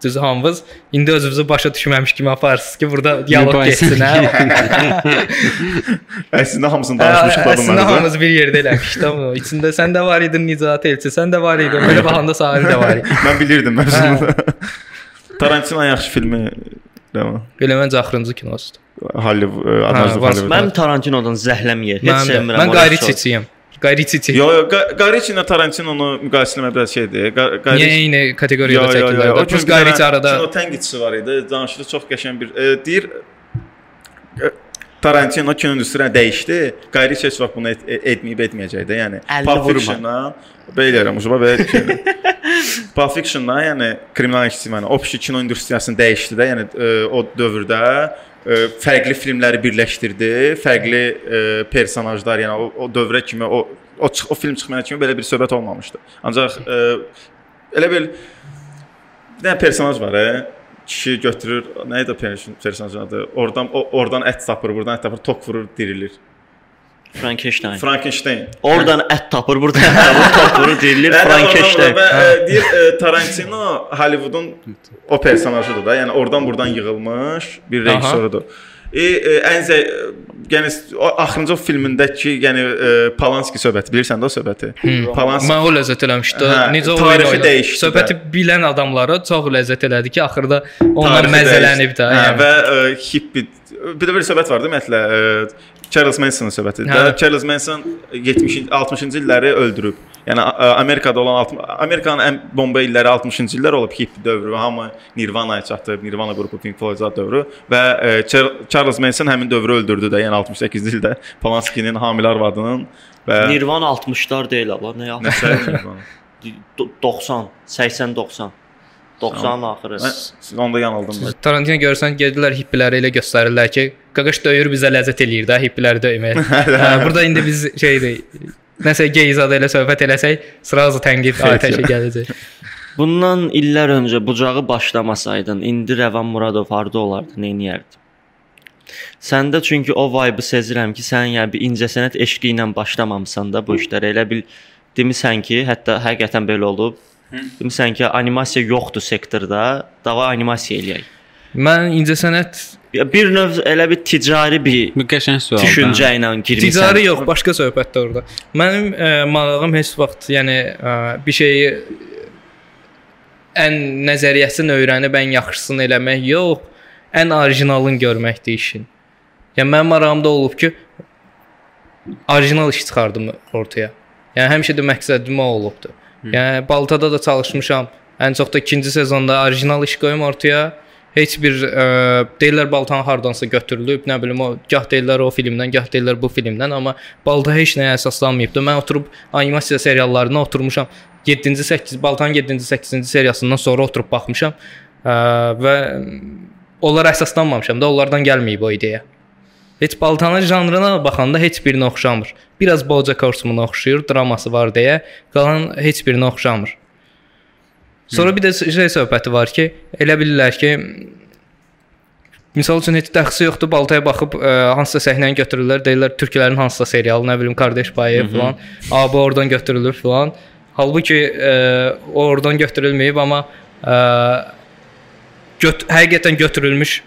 A: düşmüşdünüz hamınız. İndi özünüzü başa düşməmiş kimi aparırsınız ki, burada
D: Mübahisə.
A: getsin, hə?
E: Əslində hamısını
A: Hə,
E: danışmışıq da
A: Əslində
E: bunları.
A: hamımız bir yerdə eləmişdik. Tamam. İçində sən də var idin, Nicat Elçi, sən də var idin. Belə baxanda Sahil də var idi.
E: Mən bilirdim mövzunu. Tarantino yaxşı filmi Dəvam.
A: Belə məncə axırıncı kinosudur.
E: Hollywood, e,
A: var.
E: Hollywood.
C: Mən Tarantinodan zəhləm yer. Heç sevmirəm.
A: Mən
C: o
A: Qayri
C: rejissor.
A: Çiçiyəm. Qayri Çiçi.
E: Yo, yo, Ga- Garici ilə Tarantino-nu müqayisə etmək biraz şeydir. Ga-
A: Niyə eyni kateqoriyada çəkirlər?
E: O gün
A: Qayri Çiçi arada
E: kino tənqidçisi var idi. Danışdı çox qəşəng bir e, deyir e, Tarantino kino industrisiyasına dəyişdi. Garici heç vaxt bunu et, e- etməyib etməyəcək də. Yəni Pulp. Fiction-a belə deyirəm, ucuba belə şey. Pulp Fiction-a, yəni kriminal işçi, yəni o kino industriyasını dəyişdi də, yəni e, o dövrdə fərqli filmləri birləşdirdi, fərqli personajlar, yəni o, o dövrə kimi o o, o film çıxmaya kimi belə bir söhbət olmamışdı. Ancaq elə bil bir dənə personaj var, e, kişi götürür, nə idi o person- personajın adı? Oradan o, oradan ət tapır, buradan ət tapır, tok vurur, dirilir.
C: Frankenstein.
E: Frankenstein.
C: Oradan ət tapır, buradan ət tapır, tapır, deyilir Frankenstein.
E: Və e, deyir e, Tarantino Hollywoodun o personajıdır da. Yəni oradan buradan yığılmış bir rejissorudur. E, e, ən zə yəni axırıncı filmindəki yəni e, Polanski söhbəti bilirsən də o söhbəti. Polanski
A: Mən o ləzzət eləmişdi.
E: Hə,
A: Necə oynadı.
E: dəyişdi də.
A: Söhbəti bilən adamlara çox ləzzət elədi ki, axırda
E: tarixi
A: məzələnib də.
E: Hə,
A: Yəni.
E: və e, hippi bir də bir söhbət var da ümumiyyətlə e, Charles Manson'un söhbəti.
A: Hə.
E: Charles Manson 70 60-cı illəri öldürüb. Yəni Amerikada olan 60 Amerikanın ən bomba illəri 60-cı illər olub hippi dövrü. Hamı Nirvana'ya çatıb, Nirvana qrupu Pink Floyd dövrü və e, Char- Charles Manson həmin dövrü öldürdü də, yəni 68-ci ildə Polanski'nin hamilə arvadının və
C: Nirvana 60-lar deyil Allah, nə
E: Nə
C: yaxşı.
E: səbəb Nirvana?
C: 90, 80, 90. 90-ın axırı.
E: Mən siz onda yanıldım. mən.
A: Tarantino görsən gedilər hippiləri elə göstərirlər ki, qaqaş döyür bizə ləzzət eləyir də hippiləri döymək. hə, burada indi biz şeydir nəsə gey zad elə söhbət eləsək, sırazı tənqid atəşə gələcək.
C: Bundan illər öncə bucağı başlamasaydın, indi Rəvan Muradov harda olardı, nə edərdi? Səndə çünki o vibe sezirəm ki, sən yəni bir incəsənət eşqi ilə başlamamısan da bu işlərə. Elə bil demisən ki, hətta həqiqətən belə olub. Demisən ki, animasiya yoxdur sektorda, dava animasiya eləyək.
A: Mən incəsənət
C: Bir növ elə bir ticari bir
D: qəşəng sualdır.
C: düşüncə ilə girmisən.
A: ticari yox, başqa söhbətdir orada. Mənim ə, marağım heç vaxt, yəni ə, bir şeyi ən nəzəriyyəsini öyrənib ən yaxşısını eləmək yox, ən orijinalını görməkdir işin. Yəni mənim marağımda olub ki, orijinal iş çıxardım ortaya. Yəni həmişə də məqsədim o olubdu. Yəni Baltada da çalışmışam. Ən çox da ikinci sezonda orijinal iş qoyum ortaya. Heç bir ə, deyirlər Baltanı hardansa götürülüb, nə bilim o gah deyirlər o filmdən, gah deyirlər bu filmdən, amma Balta heç nəyə əsaslanmayıbdı. Mən oturub animasiya seriallarına oturmuşam. 7-ci 8 Baltanın 7-ci 8-ci seriyasından sonra oturub baxmışam ə, və onlara əsaslanmamışam da, onlardan gəlməyib o ideya. Heç Baltanın janrına baxanda heç birinə oxşamır. Biraz BoJack Horseman oxşayır, draması var deyə, qalan heç birinə oxşamır. Sonra bir də şey söhbəti var ki, elə bilirlər ki, misal üçün heç dəxsi yoxdur, baltaya baxıb ə, hansısa səhnəni götürürlər, deyirlər türklərin hansısa serialı, nə bilim Qardaş Bayev falan, abi oradan götürülür falan. Halbuki ə, o oradan götürülməyib, amma ə, göt həqiqətən götürülmüş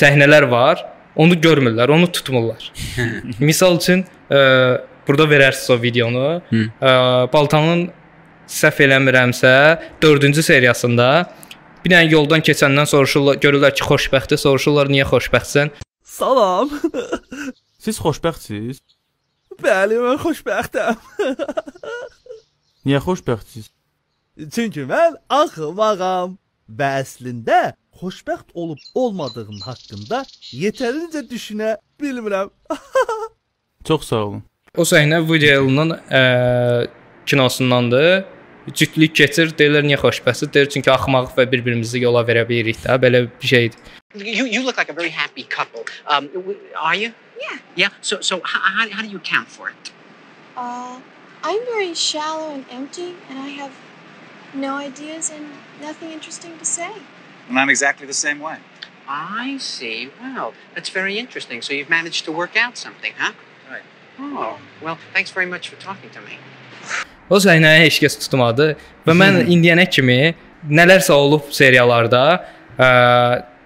A: səhnələr var. Onu görmürlər, onu tutmurlar. Misal üçün ə, burada verərsiniz o videonu. Ə, Baltanın səhv eləmirəmsə 4-cü seriyasında bir dənə yoldan keçəndən soruşurlar, görürlər ki, xoşbəxtdir, soruşurlar niyə xoşbəxtsən?
F: Salam. Siz xoşbəxtsiz? Bəli, mən xoşbəxtəm. Niyə xoşbəxtsiz? Çünki mən axmağam və əslində xoşbəxt olub olmadığım haqqında yetərincə düşünə bilmirəm. Çox sağ olun.
A: O səhnə Woody Allen-ın ə, kinosundandır. Cütlük keçir, deyirlər niyə xoşbəxtsiz? Deyir çünki axmağıq və bir-birimizi yola verə bilirik də. Belə bir şeydir.
G: You you look like a very happy couple. Um, are you?
H: Yeah.
G: Yeah. So so how, how, how do you account for it?
H: Uh, I'm very shallow and empty, and I have no ideas and nothing interesting to say.
I: And I'm exactly the same way.
G: I see. Well, that's very interesting. So you've managed to work out something, huh?
I: Right.
G: Oh well. Thanks very much for talking to me.
A: O səhnəni heç kəs tutmadı və mən indiyənə kimi nələrsə olub seriallarda, ə,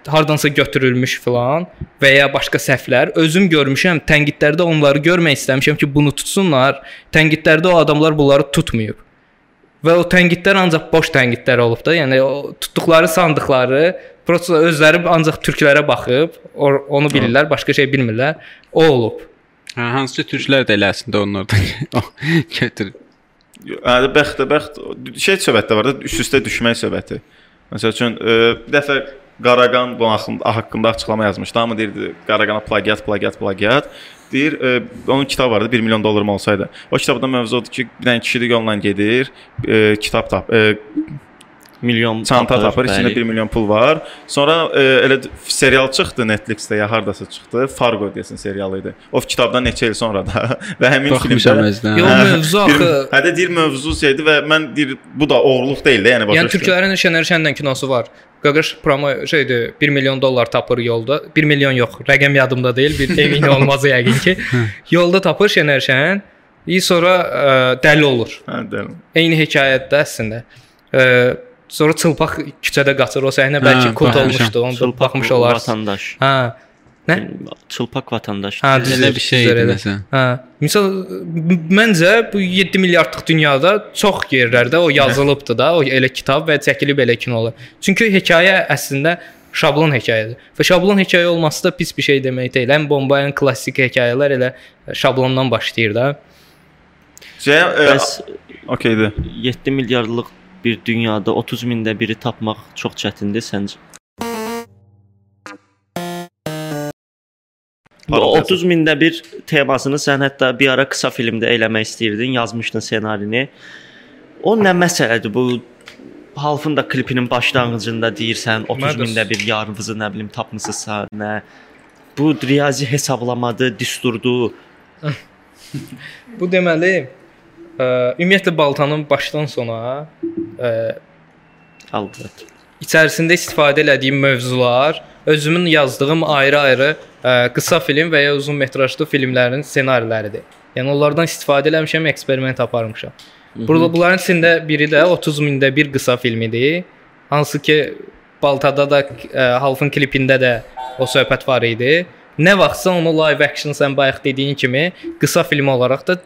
A: hardansa götürülmüş filan və ya başqa səhvlər özüm görmüşəm. Tənqidlərdə onları görmək istəmişəm ki, bunu tutsunlar. Tənqidlərdə o adamlar bunları tutmayıb. Və o tənqidlər ancaq boş tənqidlər olub da. Yəni o tutduqları sandıqları prosta özləri ancaq türklərə baxıb onu bilirlər, başqa şey bilmirlər. O olub.
D: Hə, hansı ki türklər də elə əslində onlardan götür.
E: Hə, bəxtə bəxt şey söhbətdə var da üst-üstə düşmək söhbəti. Məsəl üçün e, bir dəfə Qaraqan bu haqqında, haqqında açıqlama yazmışdı. Amma deyirdi Qaraqana plagiat, plagiat, plagiat. Deyir, e, onun kitabı vardı 1 milyon dollarım olsaydı. O kitabda mövzu odur ki, bir dənə kişilik yolla gedir, e, kitab tap, e,
C: milyon
E: çanta tapır, içində
C: bəli.
E: 1 milyon pul var. Sonra e, elə serial çıxdı Netflix-də ya hardasa çıxdı. Fargo desin serialı idi. O kitabdan neçə il sonra da və həmin filmdə.
A: Yox, mövzu axı
E: Hə də deyir mövzu şeydi və mən deyir bu da oğurluq deyil də, yəni başa
A: Yəni
E: düşdün?
A: türklərin Şənər Şəndən kinosu var. Qaqaş promo şeydir, 1 milyon dollar tapır yolda. 1 milyon yox, rəqəm yadımda deyil, bir emin olmaz yəqin ki. Yolda tapır Şənər Şən. İyi sonra ə, dəli olur.
E: Hə, dəli.
A: Eyni hekayətdə əslində. Ə, sonra çılpaq küçədə qaçır. O səhnə bəlkə
D: Hə,
A: kult
D: baxmışam.
A: olmuşdu. Onu baxmış olar.
C: Vətəndaş.
A: Hə. Nə?
C: Çılpaq vətəndaş.
A: Hə,
D: Elə bir şey idi nəsə.
A: Hə. Misal m- məncə bu 7 milyardlıq dünyada çox yerlərdə o yazılıbdı da, o elə kitab və çəkilib elə kinolar. Çünki hekayə əslində şablon hekayədir. Və şablon hekayə olması da pis bir şey demək deyil. Ən bomba, ən klassik hekayələr elə şablondan başlayır da.
E: E,
C: Bəs
E: okeydir.
C: 7 milyardlıq bir dünyada 30 mində biri tapmaq çox çətindir səncə? Bu 30 mində bir temasını sən hətta bir ara qısa filmdə eləmək istəyirdin, yazmışdın ssenarini. O nə məsələdir bu? Halfın da klipinin başlanğıcında deyirsən 30
A: Məndə-
C: mində bir yarınızı nə bilim tapmısınızsa, nə bu riyazi hesablamadı, disturdu.
A: Bu deməli ə, ümumiyyətlə baltanın başdan sona ə,
C: Əlbəttə.
A: içərisində istifadə etdiyim mövzular, özümün yazdığım ayrı-ayrı qısa film və ya uzun metrajlı filmlərin ssenariləridir. Yəni onlardan istifadə eləmişəm, eksperiment aparmışam. Burada bunların içində biri də 30 mində bir qısa filmidir. Hansı ki Baltada da ə, Halfın klipində də o söhbət var idi. Nə vaxtsa onu live action sən bayaq dediyin kimi qısa film olaraq da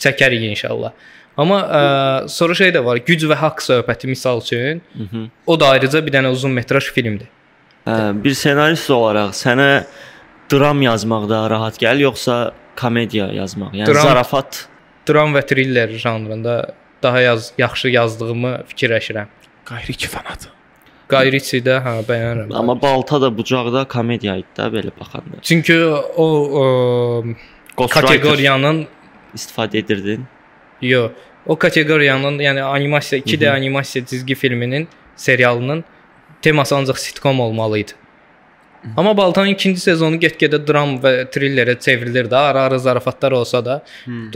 A: çəkərik inşallah. Amma ə, sonra şey də var, güc və haqq söhbəti misal üçün.
C: Mhm.
A: O da ayrıca bir dənə uzun metraj filmdir.
C: Hə, bir ssenarist olaraq sənə dram yazmaq da rahat gəlir yoxsa komediya yazmaq? Yəni
A: Dram.
C: zarafat
A: Dram və thriller janrında daha yaz, yaxşı yazdığımı fikirləşirəm.
E: Qayri iki fanadır.
A: Qayriçi də hə bəyənirəm.
C: amma balta da bucaqda komediya idi də belə baxanda.
A: çünki o, o kateqoriyanın
C: istifadə edirdin.
A: Yox. O kateqoriyanın, yəni animasiya 2D
C: Mhm.
A: animasiya cizgi filminin serialının teması ancaq sitcom olmalı idi. Amma Baltanın ikinci sezonu get-gedə dram və thrillerə çevrilir də, ara-ara zarafatlar olsa da.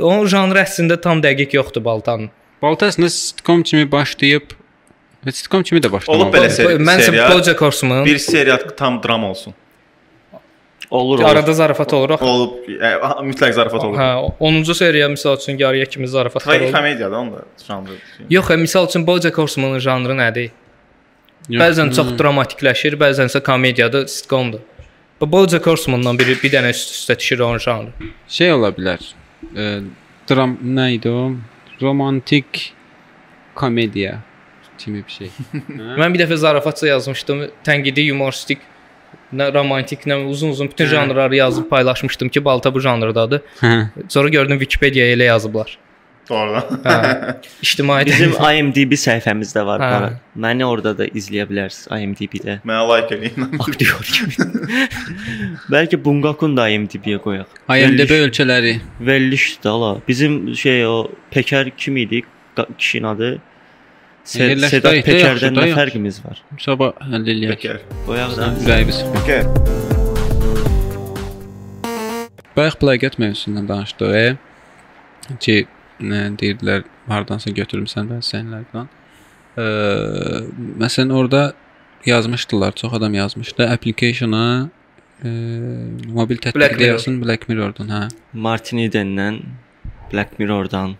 A: O janr əslində tam dəqiq yoxdur Baltanın.
D: Balta əslində sitcom kimi başlayıb və sitcom kimi də başlamalı.
E: Olub belə seri-
A: Mən
E: serial.
A: BoJack Horseman
E: Bir serial tam dram olsun.
C: Olur, olur.
A: arada zarafat olur axı.
E: Olub e, aha, mütləq zarafat olur.
A: Hə, 10-cu seriya məsəl üçün yarıya kimi zarafatlar olur.
E: komediyadır onda janrı.
A: Yox, hə, misal üçün BoJack Horsemanın janrı nədir? Bəzən çox dramatikləşir, bəzənsə komediyadır, sitcomdur. Bu BoJack Horsemandan biri bir dənə üst-üstə düşür onun janrı.
D: şey ola bilər. E, dram nə idi o? Romantik komediya kimi bir şey. Hə?
A: Mən bir dəfə zarafatça yazmışdım, tənqidi, humoristik, nə romantik, nə uzun-uzun bütün janrları yazıb paylaşmışdım ki, Balta bu janrdadır.
D: Hə.
A: Sonra gördüm Wikipediyaya elə yazıblar.
E: Doğrudan.
A: Hə. İctimai
C: Bizim IMDb səhifəmizdə var.
A: Hə.
C: Hə. Məni orada da izləyə bilərsiniz IMDb-də.
E: Mənə like eləyin.
C: Aktyor kimi. Bəlkə Bungakun da IMDb-yə qoyaq.
D: IMDb
C: Veriliş-
D: ölçələri.
C: Verilişdir ala. Bizim şey o Peker kim idi? Kişinin adı
D: də
C: Sedat Pekerdən nə fərqimiz var?
D: Sabah həll eləyək.
E: Bekər.
C: Qoyaq da.
D: Ürəyimiz.
E: Bekər.
D: Bayaq plagiat mövzusundan danışdıq. E? Ki nə deyirdilər, hardansa götürmüsən və sənlərdən. Ə, məsələn orada yazmışdılar, çox adam yazmışdı. Application-a ə, mobil
A: Black
D: tətbiq
A: Mirror.
D: yazsın Black Mirror-dan, hə.
C: Martin Eden'dən Black Mirror-dan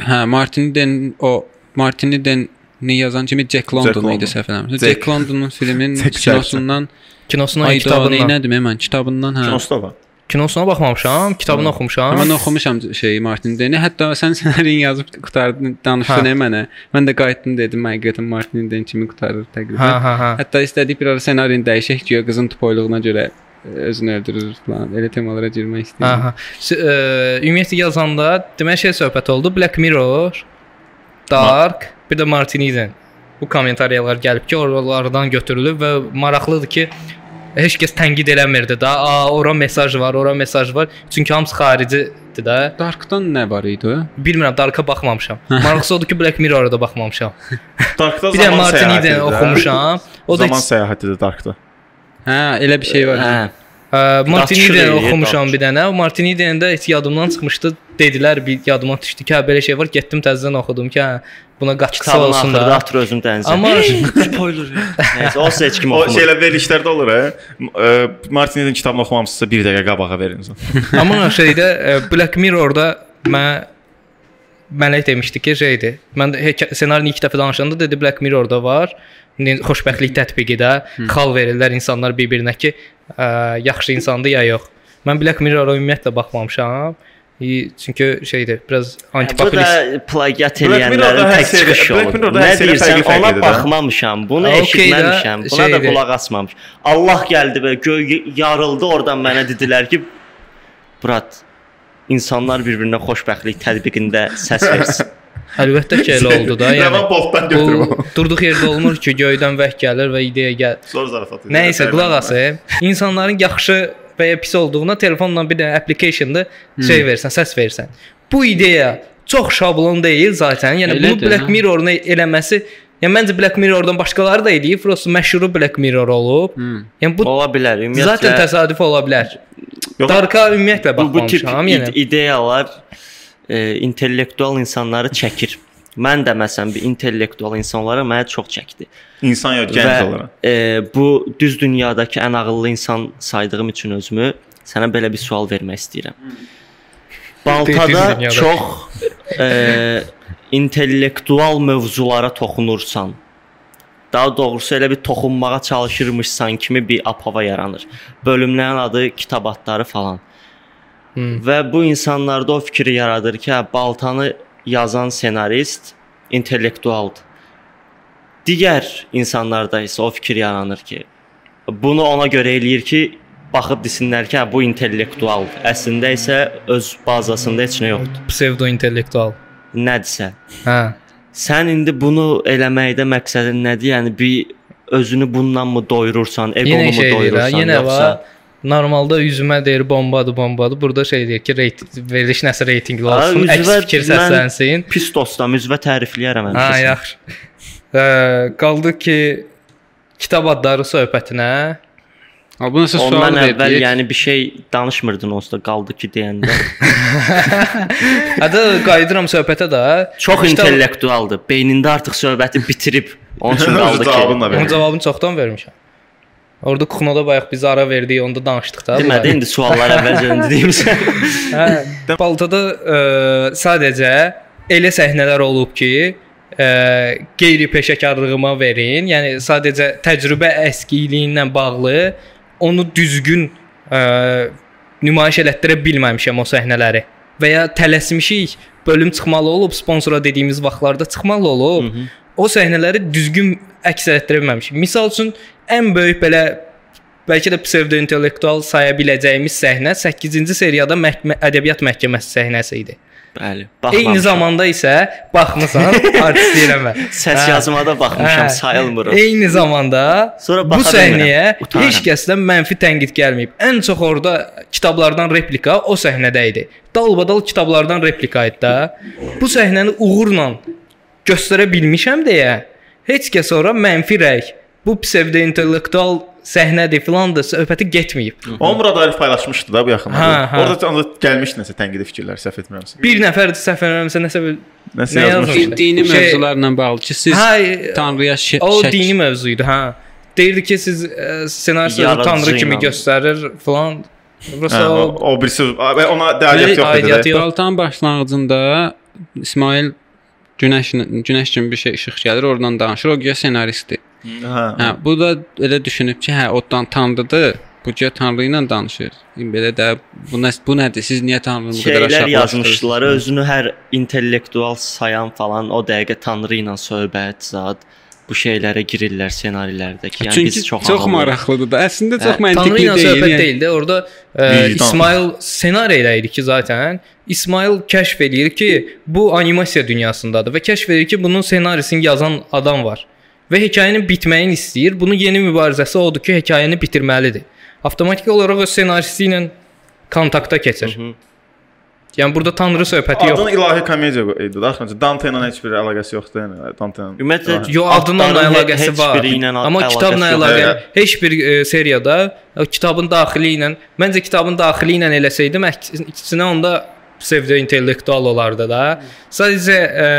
D: Hə, Martin Den o Martin Den ni yazan kimi Jack London
E: London.
D: idi səhv eləmirəmsə.
E: Jack-
D: Jack Londonun filmin
E: Jack
D: kinosundan
A: Kinosundan, kitabından.
D: nədir mən kitabından hə.
E: Kinosu var.
A: Kinosuna baxmamışam, kitabını oxumuşam.
D: Mən oxumuşam şey Martin Deni. Hətta sən ssenarini yazıb qutardın, danışdın
A: Hə.
D: mənə. Mən də qayıtdım dedim, həqiqətən Martin Den kimi qutarır təqribən.
A: Hə, hə, hə.
D: Hətta istədik bir ara ssenarini dəyişək ki, qızın topoyluğuna görə ə, özünü öldürür falan. Elə temalara girmək istəyirəm.
A: Aha. Ə, Ümumiyyətlə yazanda demək şey söhbət oldu. Black Mirror, Dark, bir də Martin Eden. Bu kommentariyalar gəlib ki, oralardan götürülüb və maraqlıdır ki, heç kəs tənqid eləmirdi da. A, ora mesaj var, ora mesaj var. Çünki hamısı xaricidir də.
D: Darkdan nə var idi?
A: Bilmirəm, Darka baxmamışam. Maraqlısı odur ki, Black Mirror-a da baxmamışam.
E: Darkda
A: Bir də
E: zaman
A: Eden
E: də.
A: oxumuşam. O da
E: zaman
A: heç-
E: səyahətidir Darkda.
D: Hə, elə bir şey var.
C: Hə.
A: Ə, Martin
C: Daçır
A: Eden
C: eləyir,
A: oxumuşam bir dənə. O Martin Eden də heç yadımdan çıxmışdı. Dedilər bir yadıma düşdü ki, hə belə şey var. Getdim təzədən oxudum ki, hə buna qaçqısı olsun da.
C: atır özünü dənizə.
A: Amma
C: spoiler. Nəysə, o heç kim
E: O
C: oxumur.
E: şeylər verilişlərdə olur ha. E, Martin Eden kitabını oxumamısınızsa 1 dəqiqə qabağa verin.
A: amma şeydə ə, Black Mirror-da mən Mələk demişdi ki, şeydir. Mən ssenarini ilk dəfə danışanda dedi Black Mirror-da var. İndi xoşbəxtlik tətbiqi də xal verirlər insanlar bir-birinə ki, ə, yaxşı insandır ya yox. Mən Black Mirror-a ümumiyyətlə baxmamışam. İ- Çünki şeydir, biraz
C: Bu
A: antipopulist.
C: da plagiat eləyənlərin tək çıxışı olur. Nə deyirsən, ona baxmamışam, bunu
A: də,
C: eşitməmişəm, buna da
A: şeydir.
C: qulaq asmamışam. Allah gəldi və göy yarıldı oradan mənə dedilər ki, Brat, insanlar bir-birinə xoşbəxtlik tətbiqində səs versin.
A: Əlbəttə ki, elə oldu da. Yəni
E: boltdan götürüb.
A: bu durduq yerdə olmur ki, göydən vəh gəlir və ideya gəl.
E: Zor zarafat. edir.
A: Nəysə, qulaq asın. İnsanların yaxşı və ya pis olduğuna telefonla bir dənə applicationda şey versən, səs versən. Bu ideya çox şablon deyil zaten. Yəni
D: Elədir,
A: bunu Black
D: hə.
A: Mirror-un eləməsi Yəni məncə Black Mirror-dan başqaları da eləyib, prosta məşhuru Black Mirror olub.
D: Hmm.
A: Yəni bu
C: Ola bilər. Ümumiyyətlə
A: zaten təsadüf ola bilər.
E: Yox,
A: Darka ümumiyyətlə
C: bu, bu tip
A: baxmamışam,
C: id
A: yəni.
C: ideyalar e, intellektual insanları çəkir. Mən də məsələn bir intellektual insanlara mənə çox çəkdi.
E: insan yox, gənc olaraq.
C: e, bu düz dünyadakı ən ağıllı insan saydığım üçün özümü sənə belə bir sual vermək istəyirəm. Baltada çox e, intellektual mövzulara toxunursan, daha doğrusu elə bir toxunmağa çalışırmışsan kimi bir apava yaranır. Bölümlərin adı kitab adları falan.
A: Hmm.
C: Və bu insanlarda o fikri yaradır ki, hə, Baltanı yazan ssenarist intellektualdır. Digər insanlarda isə o fikir yaranır ki, bunu ona görə eləyir ki, baxıb desinlər ki, hə, bu intellektualdır. Əslində isə öz bazasında heç nə yoxdur.
A: Psevdo intellektual.
C: Nədirsə.
A: Hə.
C: Sən indi bunu eləməkdə məqsədin nədir? Yəni bir özünü bundan mı doyurursan,
A: Yenə
C: mu doyurursan
A: yenə
C: yoxsa
A: var. Normalda üzümə deyir bombadır, bombadır. Burada şey deyir ki, reyting veriliş nəsə reytinqli
C: Ha,
A: olsun, əks
C: üzvə
A: fikir səslənsin.
C: pis dostam, üzvə tərifləyərəm
A: Ha,
C: həmişə.
A: yaxşı. Ə, qaldı ki kitab adları söhbətinə.
D: Ha bu nəsə sual
C: Ondan əvvəl
D: verdik.
C: yəni bir şey danışmırdın onsuz da qaldı ki deyəndə.
A: Hətta qayıdıram söhbətə də.
C: Çox
A: Kitab-
C: intellektualdır. Beynində artıq söhbəti bitirib. Onun üçün qaldı ki.
A: Onun cavabını çoxdan vermişəm. Orada Kuxnoda bayaq biz ara verdik, onda danışdıq da.
C: Demədi indi suallar əvvəlcədən dediyimsə.
A: Hə, Baltada ə, sadəcə elə səhnələr olub ki, ə, qeyri-peşəkarlığıma verin. Yəni sadəcə təcrübə əskiliyi ilə bağlı onu düzgün ə, nümayiş elətdirə bilməmişəm o səhnələri. Və ya tələsmişik, bölüm çıxmalı olub, sponsora dediyimiz vaxtlarda çıxmalı olub. Hı -hı. O səhnələri düzgün əks etdirə bilməmişik. Misal üçün ən böyük belə bəlkə də psevdo intellektual saya biləcəyimiz səhnə 8-ci seriyada məhkəmə ədəbiyyat məhkəməsi səhnəsi idi.
C: Bəli.
A: Eyni zamanda isə baxmısan, artist deyirəm.
C: səs
A: Hə.
C: yazmada baxmışam,
A: Hə.
C: sayılmır o.
A: Eyni zamanda
C: Sonra
A: bu səhnəyə
C: utanıram.
A: heç kəsdən mənfi tənqid gəlməyib. Ən çox orada kitablardan replika o səhnədə idi. Dalbadal kitablardan replika idi də. Bu səhnəni uğurla göstərə bilmişəm deyə heç kəs ora mənfi rəy. Bu psevdo intellektual səhnədir filan da söhbəti getməyib.
E: O Murad Arif paylaşmışdı da bu yaxınlarda.
A: Hə, hə.
E: Orada onda gəlmişdi nəsə tənqidi fikirlər, səhv etmirəmsə.
A: Bir nəfər səhv eləmirəmsə nəsə bir
E: Nəsə
A: nə
E: yazmış.
A: yazmışdı?
D: dini
A: Şey-
D: mövzularla bağlı ki, siz
A: Hə,
D: Tanrıya şə
A: o
D: şək
A: dini mövzuydu, hə. Deyirdi ki, siz ssenaristləri
C: Yaradıcı
A: tanrı kimi göstərir filan.
E: Hə,
A: Burası
E: o,
A: o
E: o birisi ona dəqiq yox idi.
A: yox.
D: Baltan başlanğıcında İsmail Günəş Günəş kimi bir şey işıq gəlir, oradan danışır. O güya ssenaristdir.
E: Hə.
D: Hə, bu da elə düşünüb ki, hə, odan tanrıdır. Bu güya tanrı ilə danışır. İndi belə də bu nə bu nədir? Siz niyə tanrını bu qədər aşağılaşdırırsınız?
C: yazmışdılar, özünü hər intellektual sayan falan o dəqiqə tanrı ilə söhbət, zad bu şeylərə girirlər ssenarilərdəki. Yəni
D: Çünki
C: biz çox
D: çox
C: ağıllıyıq.
D: maraqlıdır da. Əslində çox
A: Tanrı
D: məntiqli
A: ilə
D: deyil.
A: söhbət
D: yəni.
A: deyildi. Orada ə,
E: Vicdan.
A: İsmail ssenaridə idi ki, zaten İsmail kəşf eləyir ki, bu animasiya dünyasındadır və kəşf edir ki, bunun ssenarisini yazan adam var və hekayənin bitməyini istəyir. Bunun yeni mübarizəsi odur ki, hekayəni bitirməlidir. Avtomatik olaraq o ssenaristi ilə kontakta keçir.
C: Hı -hı.
A: Yəni burada tanrı söhbəti yox.
E: Adın ilahi komediya idi da axırıncı. Dante ilə heç bir əlaqəsi yoxdur yəni. Dante ilə.
C: Ümumiyyətlə
A: Yo adınla da əlaqəsi var. Amma kitabla
C: yox.
A: əlaqə
E: Hə.
A: heç bir e, seriyada o kitabın daxili ilə məncə kitabın daxili ilə eləsəydim ikisinə onda psevdo intellektual olardı da. Sadəcə e,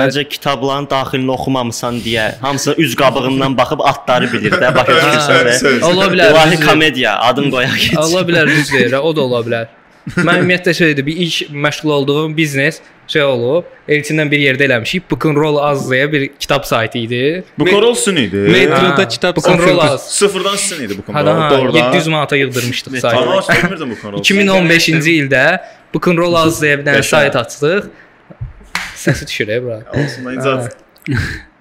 C: Məncə kitabların daxilini oxumamısan deyə hamısına üz qabığından baxıb adları bilir də, başa
E: Söz,
C: düşürsən.
A: ola bilər.
C: İlahi komediya adın qoyaq.
A: Ola bilər düz deyir, o da ola bilər. Mən ümumiyyətlə şeydir, bir iş məşğul olduğum biznes şey olub. Elçindən bir yerdə eləmişik. Book'n'Roll az deyə bir kitab saytı idi.
E: Bu Korol Sun idi.
D: Metroda kitab
A: Book'n'Roll
D: satırdı.
A: az.
E: Sıfırdan Sun idi bu
A: Hə,
E: Korol.
A: ha,
E: Doğrudan.
A: 700 manata yığdırmışdıq saytı.
E: Tamam, bilmirdim bu Korol.
A: 2015-ci ildə Book'n'Roll az deyə bir dənə sayt açdıq. Səsi düşür e bura.
E: Olsun, icat.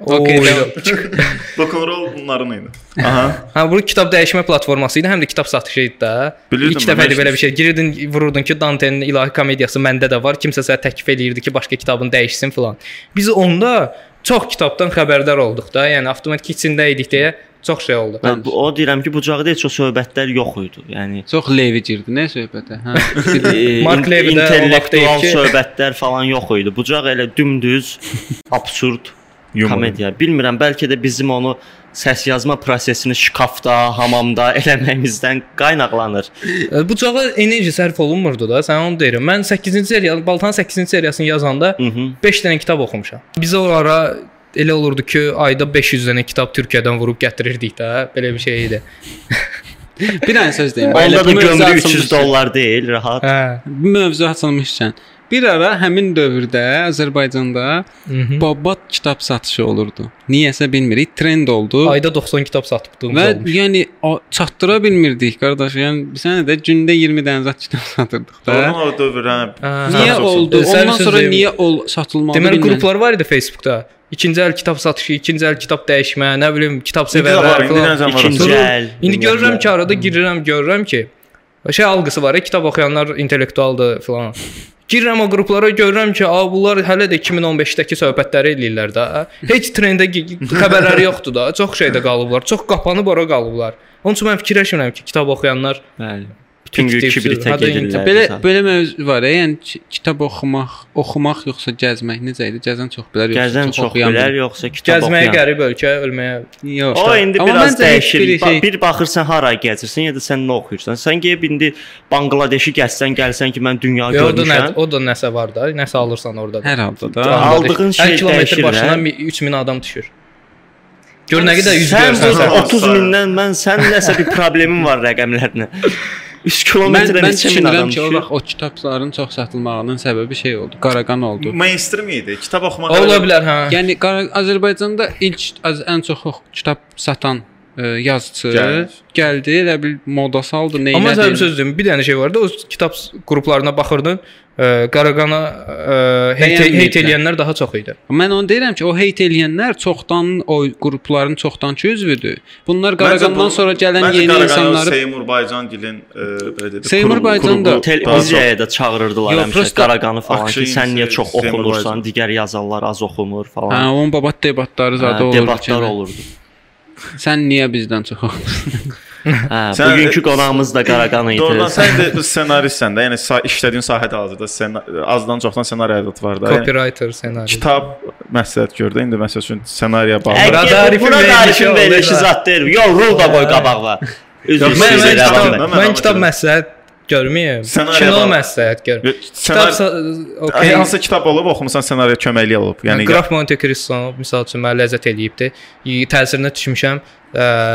A: Okay,
E: Bu Korol bunların idi. Aha.
A: Ha bu kitab dəyişmə platforması idi, həm də kitab satışı idi də.
E: Bilirdim
A: İlk dəfə idi belə bir şey. Girdin, vururdun ki, Dante'nin ilahi komediyası məndə də var. Kimsə sənə təklif eləyirdi ki, başqa kitabını dəyişsin filan. Biz onda çox kitabdan xəbərdar olduq da. Yəni avtomatik içində idik deyə Çox şey oldu.
C: Mən bu o deyirəm ki, bucaqda heç o söhbətlər yox idi. Yəni
D: Çox Levi girdi nə söhbətə? Hə.
A: Mark Levy də
C: intellektual
A: ki-
C: söhbətlər falan yox idi. Bucaq elə dümdüz, absurd. Komediya. Bilmirəm, bəlkə də bizim onu səs yazma prosesini şkafda, hamamda eləməyimizdən qaynaqlanır.
A: E, Bucağa enerji sərf olunmurdu da. Sən onu deyirəm. Mən 8-ci seriya, Baltanın 8-ci seriyasını yazanda
C: Mhm.
A: 5 dənə kitab oxumuşam. Biz o ara elə olurdu ki, ayda 500 dənə kitab Türkiyədən vurub gətirirdik də. Belə bir şey idi.
D: bir dənə söz deyim.
C: Onda da gömrük 300
D: açılmışkən-
C: dollar deyil, rahat.
A: Hə.
D: Mövzu açılmışkən bir ara həmin dövrdə Azərbaycanda
A: Mhm.
D: babat kitab satışı olurdu. Niyəsə bilmirik, trend oldu.
A: Ayda 90 kitab satırdığımız
D: Və
A: olmuş.
D: yəni o, çatdıra bilmirdik qardaş. Yəni sən də gündə 20 dənə zət kitab satırdıq da.
E: Doğrudan o dövr hə.
D: Niyə oldu? Ondan sonra niyə ol satılmadı
A: Deməli qruplar var idi Facebookda. İkinci əl kitab satışı, ikinci əl kitab dəyişmə, nə bilim, kitab sevərlər
E: var.
C: İkinci əl.
A: İndi görürəm ki, arada girirəm, görürəm ki, şey algısı var, kitab oxuyanlar intellektualdır falan. Girirəm o qruplara görürəm ki, a bunlar hələ də 2015-dəki söhbətləri eləyirlər də. Heç trendə xəbərləri yoxdur da. Çox şeydə qalıblar. Çox qapanıb ora qalıblar. Onun üçün mən fikirləşmirəm ki, kitab oxuyanlar
C: Bəli. Bütün gün kibritə gedirlər.
D: Belə belə mövzu var, yəni ki- kitab oxumaq, oxumaq yoxsa gəzmək necə idi? Gəzən çox bilər yoxsa
C: Gəzən çox
D: oxuyan
C: bilər, yoxsa kitab
A: gəzməyə
C: oxuyan.
A: qərib ölkə, ölməyə.
D: Yox.
C: O indi
D: Amma
C: biraz dəyişir.
D: biri
C: Ba-
D: şey-
C: Bir baxırsan hara gəzirsən ya da sən nə oxuyursan. Sən gəlib indi Banqladeşi gəzsən, gəlsən ki, mən dünya
A: Ya, o da nə,
C: görmüşəm.
A: o da nəsə var da, nəsə alırsan orada. da.
D: Hər halda da.
C: Aldığın şey
A: kilometr
C: dəyişir,
A: başına
C: hə?
A: mi- 3000 adam düşür. Gör nə qədər yüz
C: Sən
A: görsən. sən.
C: 30 mindən mən sən nəsə bir problemin var rəqəmlərlə. 3
D: Mən
C: kilometrə
D: mən
C: neçə min
D: düşünürəm
C: adam
D: ki, o
C: düşür.
D: vaxt o kitabların çox satılmağının səbəbi şey oldu. Qaraqan oldu.
E: Mainstream idi. Kitab oxumaq
A: Ola bilər, hə.
D: Yəni Azərbaycanda ilk az, ən çox ox- kitab satan ə, yazıçı
E: Gəlir.
D: gəldi, elə bil moda saldı, nə
A: Amma sən bir
D: elədi.
A: söz deyim, bir dənə şey vardı. O kitab qruplarına baxırdın. Ə, Qaraqana ə, heyt,
D: Bəyənmirdilər.
A: heyt eləyənlər daha çox idi.
D: Mən onu deyirəm ki, o heyt eləyənlər çoxdan o qrupların çoxdankı üzvüdür. Bunlar Qaraqandan sonra gələn yeni insanları
E: Seymur Baycangilin e, belə dedi.
D: Seymur Baycan da
C: Televiziyaya da çağırırdılar həmişə
D: prosta
C: Qaraqanı falan ki, sən niyə çox
E: Baycan.
C: digər yazarlar az oxumur
D: Hə,
C: falan.
D: onun babat debatları zadı
C: Hə,
D: olurdu.
C: debatlar olurdu.
D: Sən niyə bizdən çox oxumursan?
C: Hə,
E: Sən-
C: bugünkü qonağımız da Qaraqan idi.
E: Doğrudan sən də ssenaristsən də, yəni işlədiyin sahədə hazırda sən azdan çoxdan ssenari ədəbiyyatı var da. Yəni,
A: Copywriter ssenari.
E: kitab məsləhət gördü. İndi məsəl üçün ssenariyə bağlı.
C: Əgər
A: Bura
C: bura
A: tarifin
C: tarifin
A: verilişi
C: zat deyil. Yox, rul da qoy qabağa. Üzr
E: Yox,
A: Mən, mən, kitab, mən kitab məsləhət
E: Ssenariyə
A: Kino məsləhət gör. Kitab
E: okay. hansı kitab olub oxumusan ssenariyə köməkli olub. Yəni
A: Graf Monte Cristo misal üçün mənə ləzzət eləyibdi. Təsirinə düşmüşəm.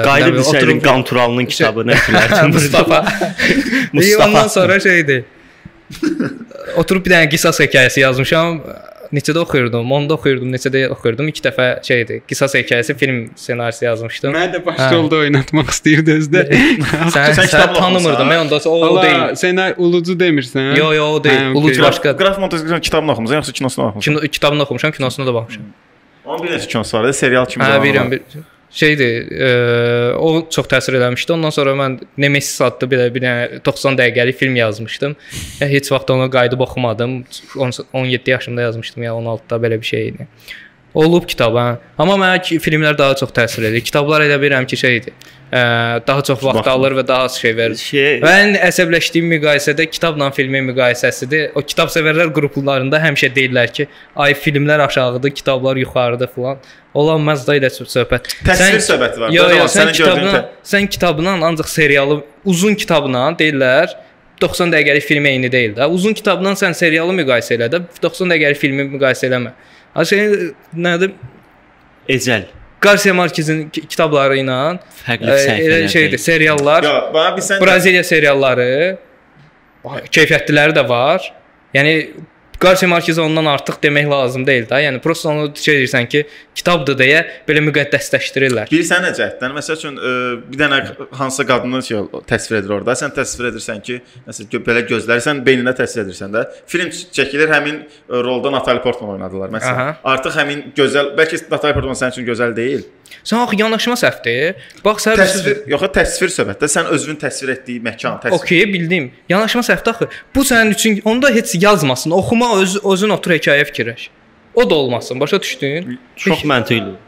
C: Qayıdıb
A: oturub-
C: Qanturalının kitabını oxuyardın.
A: Mustafa.
C: Mustafa.
A: Ondan sonra şeydi. Oturub bir dənə qisas hekayəsi yazmışam. Neçədə oxuyurdum? 10-da oxuyurdum, neçədə oxuyurdum. 2 dəfə şeydi. Qisas hekayəsi film ssenarisi yazmışdım.
D: Mən də başrolda oynatmaq istəyirdi özdə.
A: Sən,
E: Sən
A: sən
E: oxumusan?
A: Mən onda o, o deyil.
D: sən ulucu demirsən.
A: Yo, yo, o deyil.
D: Hə,
A: Uluc
D: okey.
A: başqa.
E: Graf Monte Cristo'nun kitabını oxumusan yoxsa kinosunu oxumusan?
A: Kino, kitabını oxumuşam, kinosuna da baxmışam.
E: Onun bir neçə kinosu var da, serial kimi.
A: Hə,
E: zamanı
A: bilirəm. Şeydir, e, o çox təsir eləmişdi. Ondan sonra mən Nemesis adlı belə bir dənə 90 dəqiqəlik film yazmışdım. Ya, heç vaxt onu qayıdıb oxumadım. 10 17 yaşımda yazmışdım ya 16-da belə bir şey idi. Olub kitab ha. Amma mənə filmlər daha çox təsir edir. Kitablar elə bilirəm ki, şeydir. Ə, daha çox vaxt
E: Vaxt-
A: alır və daha az şey verir.
C: Şey,
A: Mən əsəbləşdiyim müqayisədə kitabla filmin müqayisəsidir. O kitab sevərlər qruplarında həmişə deyirlər ki, ay filmlər aşağıdır, kitablar yuxarıdır filan. Olanmaz da elə söhbət.
E: Təsvir söhbəti var.
A: Yo, yo, sən kitabla, sən kitabla ancaq serialı uzun kitabla deyirlər 90 dəqiqəlik film eyni deyil də. Uzun kitabla sən serialı müqayisə elə də 90 dəqiqəlik filmi müqayisə eləmə. Ha şey nədir?
C: Ecəl.
A: Garcia Marquez'in ki- kitabları ilə
C: Fərqli səhifələr.
A: şeydir, seriallar.
E: Yo, bana bir sən
A: Braziliya serialları keyfiyyətliləri də var. Yəni Garcia Marquez ondan artıq demək lazım deyil də. Yəni prosta onu şey deyirsən ki, kitabdır deyə belə müqəddəsləşdirirlər.
E: Bilirsən nə cəhddən? Məsəl üçün ə, bir dənə hansısa qadını şey təsvir edir orada. Sən təsvir edirsən ki, məsələn gö- belə gözlərsən beyninə təsvir edirsən də. Film çəkilir həmin ə, rolda Natalie Portman oynadılar məsələn. Artıq həmin gözəl, bəlkə Natalie Portman sənin üçün gözəl deyil.
A: Sən axı yanaşma səhvdir. Bax sən
E: Təsvir, yox, təsvir söhbətdə sən özünün təsvir etdiyi məkan, təsvir.
A: Okay, bildim. Yanaşma səhvdir axı. Bu sənin üçün onda heç yazmasın. Oxuma öz özün otur hekayə fikirləş. O da olmasın. Başa düşdün?
C: Çox məntiqli.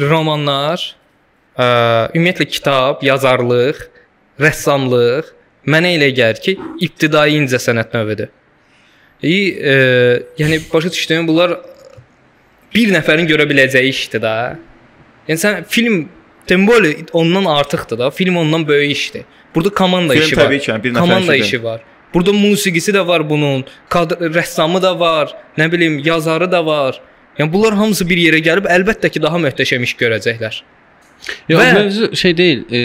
A: romanlar, ə, ümumiyyətlə kitab, yazarlıq, rəssamlıq mənə elə gəlir ki, ibtidai incəsənət növüdür. E, e, yəni başa düşdüyüm bunlar bir nəfərin görə biləcəyi işdir də. Yəni sən film Temboli ondan artıqdır da. Film ondan böyük işdir. Burada komanda
E: Film
A: işi var.
E: təbii ki, yəni bir nəfər
A: komanda
E: işi
A: işi var. Burada musiqisi də var bunun, kadr rəssamı da var, nə bilim, yazarı da var. Yəni bunlar hamısı bir yerə gəlib əlbəttə ki, daha möhtəşəm iş görəcəklər.
D: Yox,
A: Və-
D: mövzu şey deyil. E,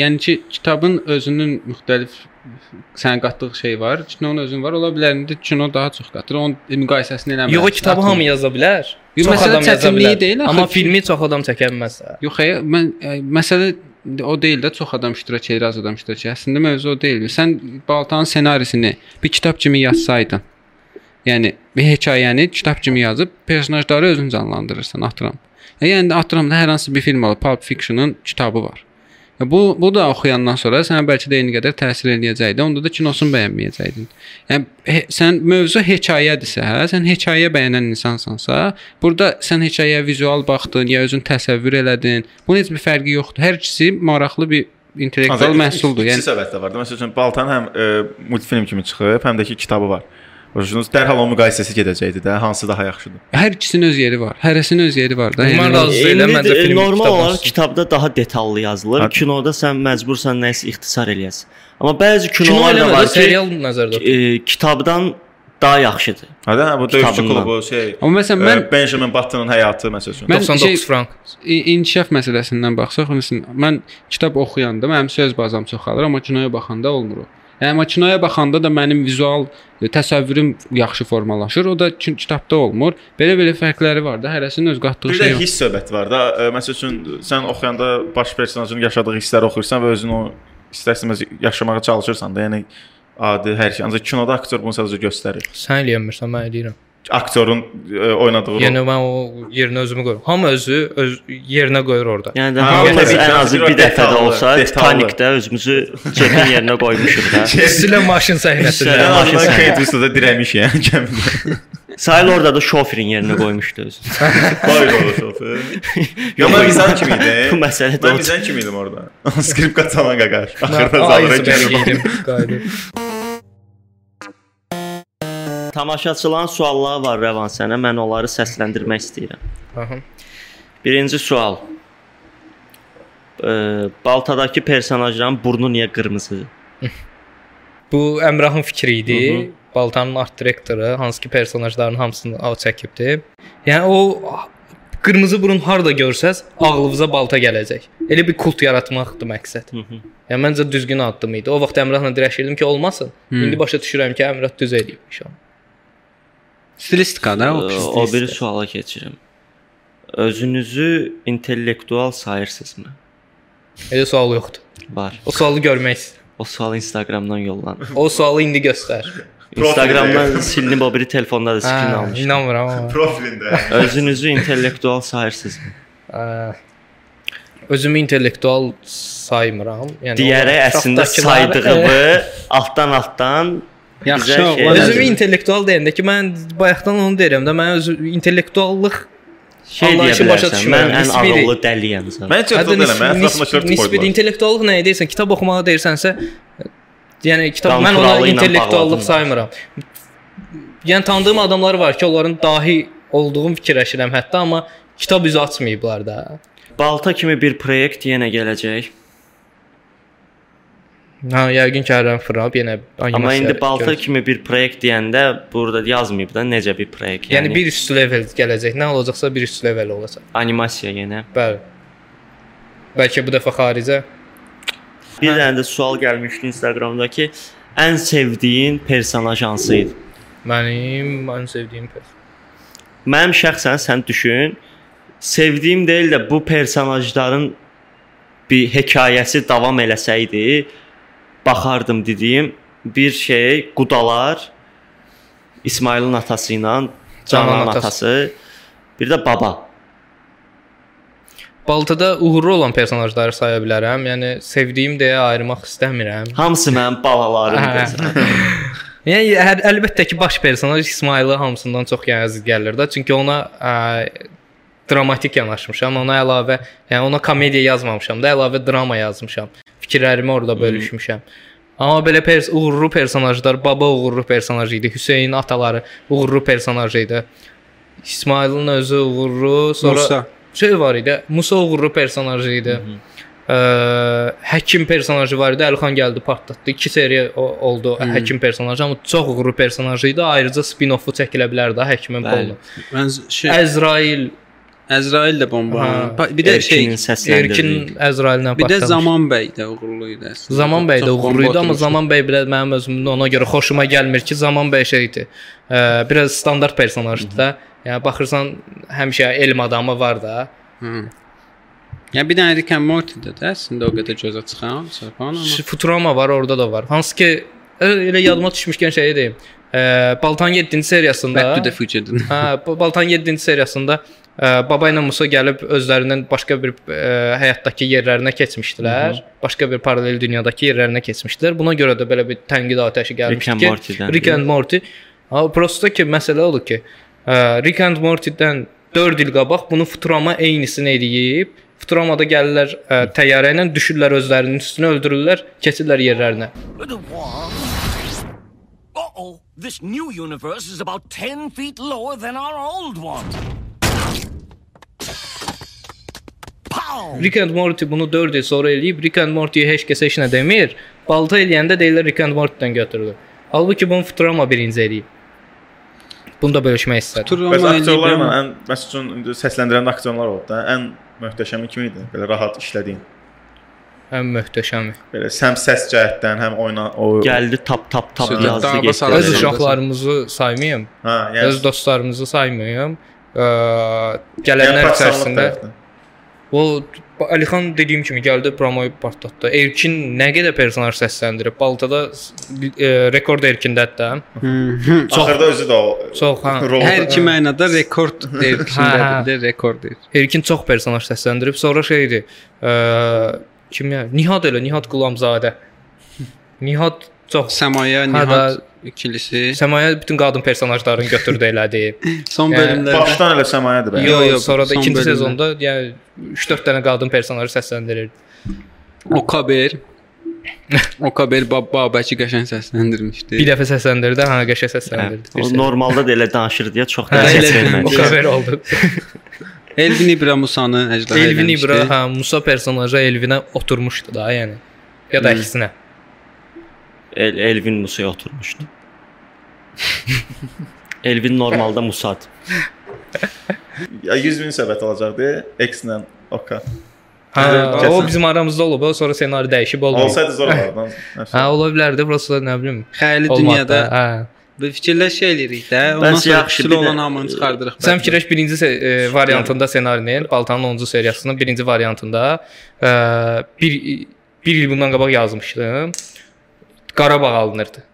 D: yəni ki, kitabın özünün müxtəlif sən qatdığın şey var. Kinonun özün var. Ola bilər indi kino daha çox qatır. Onun müqayisəsini eləmə.
A: Yox, kitabı hamı yaza bilər.
D: Yox,
A: Çox
D: məsələ
A: adam yaza bilər.
D: deyil
A: Amma
D: ki-
A: filmi çox adam çəkə bilməz.
D: Yox, xeyr, mən ə, məsələ o deyil də çox adam iştirak edir, az adam iştirak edir. Əslində mövzu o deyil. Sən Baltanın ssenarisini bir kitab kimi yazsaydın, yəni bir hekayəni kitab kimi yazıb personajları özün canlandırırsan, atıram. E, Yəni atıram da hər hansı bir film olur, Pulp Fiction-ın kitabı var. Bu bu da oxuyandan sonra sənə bəlkə də eyni qədər təsir eləyəcəkdi. Onda da kinosunu bəyənməyəcəkdin. Yəni he, sən mövzu hekayədirsə, hə, sən hekayə bəyənən insansansa, burada sən hekayəyə vizual baxdın, ya özün təsəvvür elədin. Bunun heç bir fərqi yoxdur. Hər ikisi maraqlı bir intellektual məhsuldur.
E: Yəni iki səbəb də var. da. Məsəl üçün Baltanın həm e, multfilm kimi çıxıb, həm də ki kitabı var. Başınız dərhal onun müqayisəsi gedəcəkdi də, hansı daha yaxşıdır.
D: hər ikisinin öz yeri var. Hərəsinin öz yeri var da. Yəni,
A: razı
C: İndi
A: məncə
C: də,
A: film
C: normal olaraq kitabda daha detallı yazılır.
E: Ha-
C: Kinoda sən məcbursan nəyisə ixtisar eləyəsən. Amma bəzi
A: Kino
C: kinolar da
A: eləmə
C: var ki,
A: serial nəzərdə tutulur.
C: e, kitabdan daha yaxşıdır.
E: Hə də hə, bu döyüşçü klubu şey.
D: Amma məsələn
E: Mən
D: mən
E: Benjamin Button'ın həyatı məsəl üçün.
D: Mən
A: 99
D: şey-
A: frank.
D: İnkişaf məsələsindən baxsaq, məsələn, mən kitab oxuyanda mənim söz bazam çoxalır, amma kinoya baxanda olmur o. Yəni amma kinoya baxanda da mənim vizual e, təsəvvürüm yaxşı formalaşır. O da ki- kitabda olmur. Belə-belə fərqləri var da, hərəsinin öz qatdığı
E: Bir
D: şey
E: də
D: var.
E: hiss söhbəti var da. E, Məsəl üçün sən oxuyanda baş personajın yaşadığı hissləri oxuyursan və özünü o istərsəməz yaşamağa çalışırsan da. Yəni adi hər şey. Ancaq kinoda aktyor bunu sadəcə göstərir.
A: Sən eləyirsən, mən eləyirəm.
E: Aktyorun e, oynadığı rol.
A: Yəni mən o yerinə özümü qoyuram. Hamı özü öz yerinə qoyur orada.
C: Yəni də
E: Ha,
C: hamımız
E: təbii ki,
C: ən azı
E: bir
C: dəfə də olsa. Titanikdə özümüzü cəbin yerinə qoymuşuq da.
A: Silə maşın səhnəsində.
C: Maşın.
E: Kate Winslet'ə dirəmiş yəni gəmidə.
C: Sayıl orada da şoferin yerinə qoymuşdu özünü.
E: Qoydu o şofer. Ya mən bizən kimi idim.
C: Bu məsələ də
E: Mən bizən kimi idim orada. Skripka çalan qaqaş. Axırda gəlib.
A: bəlgəydim. Qaydı.
C: Tamaşaçıların sualları var Rəvan sənə. Mən onları səsləndirmək istəyirəm.
A: Aha.
C: Birinci sual. Ee, Baltadakı personajların burnu niyə qırmızıdır?
A: Bu Əmrahın fikri idi.
C: Hı hı.
A: Baltanın art direktoru, hansı ki personajların hamısını o çəkibdi. Yəni o qırmızı burun harda görsəz, ağlınıza balta gələcək. Elə bir kult yaratmaqdır məqsəd.
C: Hı -hı.
A: Yəni məncə düzgün addım idi. O vaxt Əmrahla dirəşirdim ki, olmasın.
D: Hı.
A: İndi başa düşürəm ki, Əmrah düz eləyibmiş onu.
D: Stilistika da o.
C: Ee,
D: pis
C: o bir suala keçirim. Özünüzü intellektual sayırsınızmı?
A: Elə sual yoxdur.
C: Var.
A: O sualı görmək istəyirəm.
C: O sual Instagramdan yollan.
A: O sualı indi göstər.
C: Instagramdan silinib o biri telefonda da skrin
A: Hə,
C: almışdım.
A: inanmıram amma.
E: Profilində.
C: Özünüzü intellektual sayırsınızmı?
A: Ə, özümü intellektual saymıram. Yəni
C: Deyərək əslində saydığımı altdan altdan
D: Yaxşı.
A: Özümü intellektual deyəndə ki, mən bayaqdan onu deyirəm də, mən öz intellektuallıq
C: şey deyə bilərsən. Mən ən
A: Nisbi-
C: ağıllı dəliyəm sən.
E: Mən yoxdur deyirəm. Mən
A: nisbi,
E: ətrafımdakilər
A: nisbi
E: qoydular.
A: intellektuallıq nəyə deyirsən? Kitab oxumağı deyirsənsə, yəni kitab mən ona intellektuallıq saymıram. Yəni tanıdığım adamlar var ki, onların dahi olduğum fikirləşirəm hətta, amma kitab üzü açmayıblar da.
C: Balta kimi bir proyekt yenə gələcək.
A: Ha, yəqin ki, Ərən Frab yenə animasiya.
C: Amma indi balta
A: görəcək.
C: kimi bir proyekt deyəndə burada yazmayıb da necə bir proyekt.
A: yəni bir üst level gələcək. Nə olacaqsa bir üst level olacaq.
C: animasiya yenə.
A: Bəli. Bəlkə bu dəfə xaricə.
C: Bir dənə də sual gəlmişdi Instagramdakı ən sevdiyin personaj hansı idi?
A: Mənim ən sevdiyim person.
C: Mənim şəxsən sən düşün, sevdiyim deyil də bu personajların bir hekayəsi davam eləsəydi, baxardım dediyim bir şey Qudalar İsmailin atası ilə Canan
A: Canan atası.
C: atası, bir də baba.
A: Baltada uğurlu olan personajları saya bilərəm. Yəni sevdiyim deyə ayırmaq istəmirəm.
C: Hamısı mənim balalarımdır.
A: Yəni hər, əlbəttə ki, baş personaj İsmailə hamısından çox yəni əziz gəlir də. Çünki ona ə, dramatik yanaşmışam. Ona əlavə, yəni ona komediya yazmamışam da, əlavə drama yazmışam. Fikirlərimi orada bölüşmüşəm. Amma belə pers uğurlu personajlar, baba uğurlu personaj idi, Hüseyn ataları uğurlu personaj idi. İsmailin özü uğurlu, sonra
D: Musa.
A: şey var idi. Musa uğurlu personaj idi. Ə, həkim personajı var idi. Əlxan gəldi partlatdı. 2 seriya oldu həkim personajı, amma çox uğurlu personaj idi. Ayrıca spin-offu çəkilə bilər də həkimin pulunu.
D: Mən şey
A: Əzrail,
D: Əzrail də bomba.
A: Ha.
D: Bir də şey
C: Erkinin səsləndirdiyi.
A: Erkin Əzraillə
D: bir də
A: partlamış.
D: Zaman bəy də uğurlu idi əslində.
A: Zaman bəy də uğurlu idi, amma. Zaman bəy biraz mənim özümdə ona görə xoşuma gəlmir ki, Zaman bəy şeydir. Ə, biraz standart personajdır da. Yəni baxırsan həmişə elm adamı var da.
D: Hı. Yəni bir dənə Rick and Morty-də də əslində o qədər gözə çıxan, çarpan amma
A: Futurama var, orada da var. Hansı ki ə, elə yadıma düşmüşkən şey deyim. Ə, Baltan 7-ci seriyasında
D: Back to the Future-dən.
A: Hə, Baltan 7-ci seriyasında baba ilə Musa gəlib özlərindən başqa bir ə, həyatdakı yerlərinə keçmişdilər. Başqa bir paralel dünyadakı yerlərinə keçmişdilər. Buna görə də belə bir tənqid atəşi
C: Rick
A: gəlmişdi
C: and
A: ki,
C: Morty-dən.
A: Rick and Morty. Ha, prosta ki, məsələ odur ki, ə, Rick and Morty-dən 4 il qabaq bunu Futurama eynisini eləyib. Futuramada gəlirlər ə, təyyarə ilə düşürlər özlərinin üstünə öldürürlər, keçirlər yerlərinə.
J: Uh-oh, this new universe is about 10 feet lower than our old one.
A: Rick and Morty bunu 4 il sonra eləyib, Rick and Morty heç kəsə heç nə demir. Balta eləyəndə deyirlər Rick and Morty-dən götürdü. Halbuki bunu Futurama birinci eləyib. Bunu da bölüşmək istədim.
E: Bəs aktyorlarla ən məsələn indi səsləndirən aktyorlar oldu da. Ən möhtəşəmi kim idi? Belə rahat işlədiyin.
A: Ən möhtəşəmi.
E: Belə həm səs cəhətdən, həm oyna o
C: Gəldi tap tap tap yazdı getdi.
A: Öz uşaqlarımızı saymayım,
E: Hə,
A: öz
E: yəni
A: dostlarımızı saymayım. Ə, gələnlər
E: yəni
A: içərisində o Əlixan dediyim kimi gəldi promoyu partlatdı. Erkin nə qədər personaj səsləndirib. Baltada e, rekord Erkindədir də.
E: axırda özü də o
A: Çox hə.
D: Hər iki mənada rekord deyir,
A: Hə, hə.
D: də rekord deyir.
A: Erkin çox personaj səsləndirib. Sonra şeydir. Ə, kim ya? Nihat elə, Nihat Qulamzadə. Nihat çox
D: Səmaya,
A: Hə,
D: Nihat ikilisi.
A: Səmaya bütün qadın personajlarını götürdü elədi.
D: Son
A: Yəni,
D: bölümlərdə
E: Başdan elə səmayədir bə.
D: Yo,
A: Yo,
D: yo,
A: sonra da ikinci
D: bölümdə.
A: sezonda yəni 3-4 dənə qadın personajı səsləndirir.
D: Okaber Okaber Bab Babəki qəşəng səsləndirmişdi.
A: Bir dəfə səsləndirdi, hə, qəşəng səsləndirdi.
C: O normalda da elə danışır deyə çox
A: Hə, elə
C: vermədi.
A: o qədər oldu.
D: Elvin İbra Musanı
A: Elvin
D: eləmişdi.
A: İbra, hə, Musa personajı Elvinə oturmuşdu da, yəni. Ya da əksinə.
C: El, Elvin Musaya oturmuşdu. Elvin normalda Musad.
E: Ya 100 min səbət alacaqdı X-lə Oka.
A: Hə,
E: Kesin.
A: o bizim aramızda olub, o sonra ssenari dəyişib olmayıb.
E: Olsaydı zor olardı.
A: Hə, ola bilərdi, prosta nə bilim.
D: Xəyali dünyada
A: da, Hə.
D: bir fikirləş şey eləyirik də. Ondan sonra
C: yaxşı, bir
D: olan hamını çıxardırıq.
A: Sən fikirləş birinci e, variantında ssenarinin, Baltanın 10-cu seriyasının birinci variantında e, bir bir il bundan qabaq yazmışdım. Qarabağ alınırdı.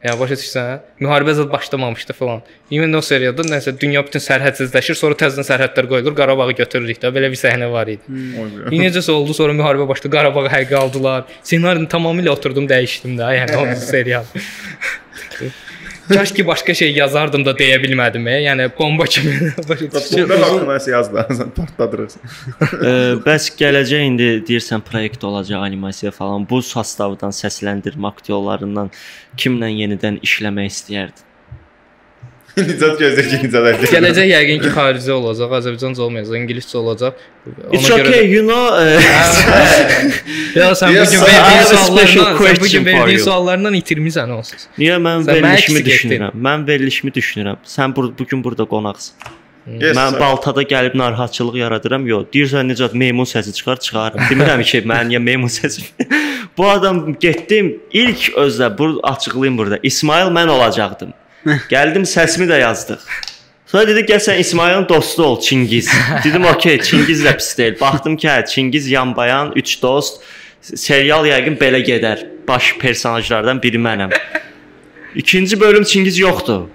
A: Yəni başa düşürsən? Müharibə zad başlamamışdı falan. İndi o seriyada nəsə dünya bütün sərhədsizləşir, sonra təzədən sərhədlər qoyulur, Qarabağı götürürük də. Belə bir səhnə var idi. İndi necəsə oldu, sonra müharibə başladı, Qarabağı həqiqi aldılar. Ssenarini tamamilə oturdum, dəyişdim də, yəni 10-cu serial. Kaş ki başqa şey yazardım da deyə bilmədim. e. Yəni bomba kimi.
E: Bunlar haqqında nəsə yaz da.
C: Ə, bəs gələcək indi deyirsən proyekt olacaq animasiya falan. Bu sastavdan səsləndirmə aktyorlarından kimlə yenidən işləmək istəyərdin?
E: Nicat gözlə ki, Nicat əgər.
A: Gələcək yəqin ki xarici olacaq, Azərbaycanca olmayacaq, ingiliscə olacaq.
C: It's okay, you know. ə,
A: Ya sən bu gün verdiyin suallardan, sən bu gün verdiyin suallardan itirmisən onsuz.
C: Niyə mən verilişimi düşünürəm? Mən verilişimi düşünürəm. Sən bu gün burada qonaqsan.
E: Yes,
C: mən baltada gəlib narahatçılıq yaradıram. Yox, deyirsən necə meymun səsi çıxar, çıxarım. Demirəm ki, mən niyə meymun səsi. bu adam getdim, ilk özdə bu açıqlayım burada. İsmail mən olacaqdım. Gəldim səsimi də yazdıq. Sonra dedi gəl sən İsmailin dostu ol, Çingiz. Dedim okey, Çingiz də pis deyil. Baxdım ki, hə, Çingiz yanbayan, 3 dost. Serial yəqin belə gedər. Baş personajlardan biri mənəm. İkinci bölüm Çingiz yoxdur.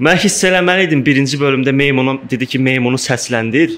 C: Mən hiss eləməli idim birinci bölümdə meymunu dedi ki, meymunu səsləndir.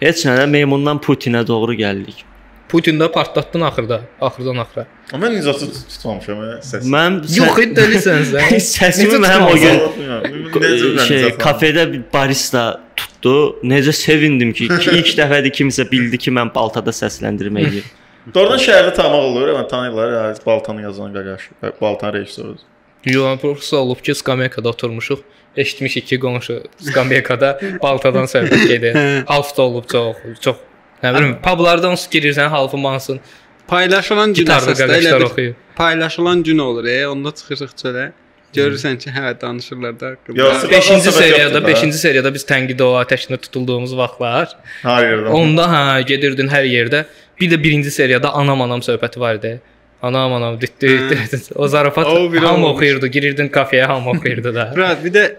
C: Heç nə də meymundan Putinə doğru gəldik.
A: Putin də partlatdın axırda, axırdan axıra.
E: Amma mən Nicatı tutmamışam ə, səs.
C: Mən
A: Yox, delisən sən.
C: səsimi
A: Necə
C: mən o gün şey kafedə bir barista tut tutdu. Necə sevindim ki, ilk dəfədir kimsə bildi ki, mən baltada səsləndirmə edirəm.
E: Doğrudan şəhərdə tanımaq olur, mən tanıyırlar, ya, baltanı yazan qaqaş, baltanın rejissorudur.
A: Yox, prosta olub ki, skameykada oturmuşuq. Eşitmişik ki, qonşu skameykada baltadan söhbət gedir. Half da olub çox, çox. Nə bilim, publardan girirsən, halfın mansın.
D: Paylaşılan gün əsasda elə bir
A: oxuyur.
D: paylaşılan gün olur, e, onda çıxırıq çölə. Görürsən ki, hə danışırlar da haqqında.
E: Yoxsa-
A: 5-ci
E: söhbət
A: seriyada,
E: yoxdur da.
A: 5-ci seriyada biz tənqid o atəşində tutulduğumuz vaxtlar.
E: Hayır.
A: Onda hə, gedirdin hər yerdə. Bir də 1-ci seriyada anam anam söhbəti var idi. Anam anam ditdi. ditdi. O zarafat
D: O bir
A: hamı oxuyurdu. Girirdin kafeyə hamı oxuyurdu da.
D: Brat, bir də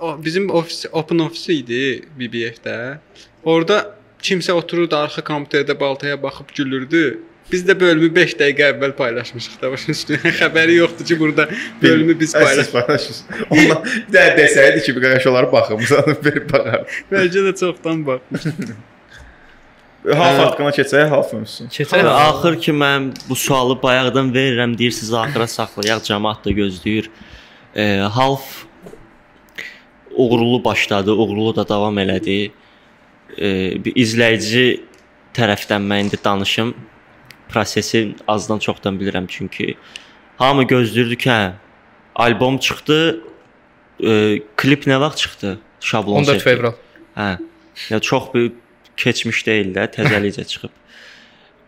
D: o, bizim ofis open office idi BBF-də. Orada kimsə otururdu arxa kompüterdə baltaya baxıb gülürdü. Biz də bölümü 5 dəqiqə əvvəl paylaşmışıq da başın üstünə. Xəbəri yoxdur ki, burada bölümü biz
E: Siz
D: paylaş.
E: paylaşırsınız. Ondan bir də desəydi ki, bir qaqaş olaraq baxımıza verib baxar.
D: Bəlkə də çoxdan baxmışıq.
E: Half haqqına keçək, half mövzusu.
A: Keçək.
C: Axır ki mən bu sualı bayaqdan verirəm, deyirsiniz axıra saxlayaq, cəmaət də gözləyir. E, half uğurlu başladı, uğurlu da davam elədi. E, bir izləyici tərəfdən mən indi danışım. Prosesi azdan çoxdan bilirəm çünki hamı gözləyirdi ki, hə, albom çıxdı. E, klip nə vaxt çıxdı? Şablon
A: 14
C: şəkli.
A: fevral.
C: Hə. Ya çox bir keçmiş deyil də, təzəlicə çıxıb.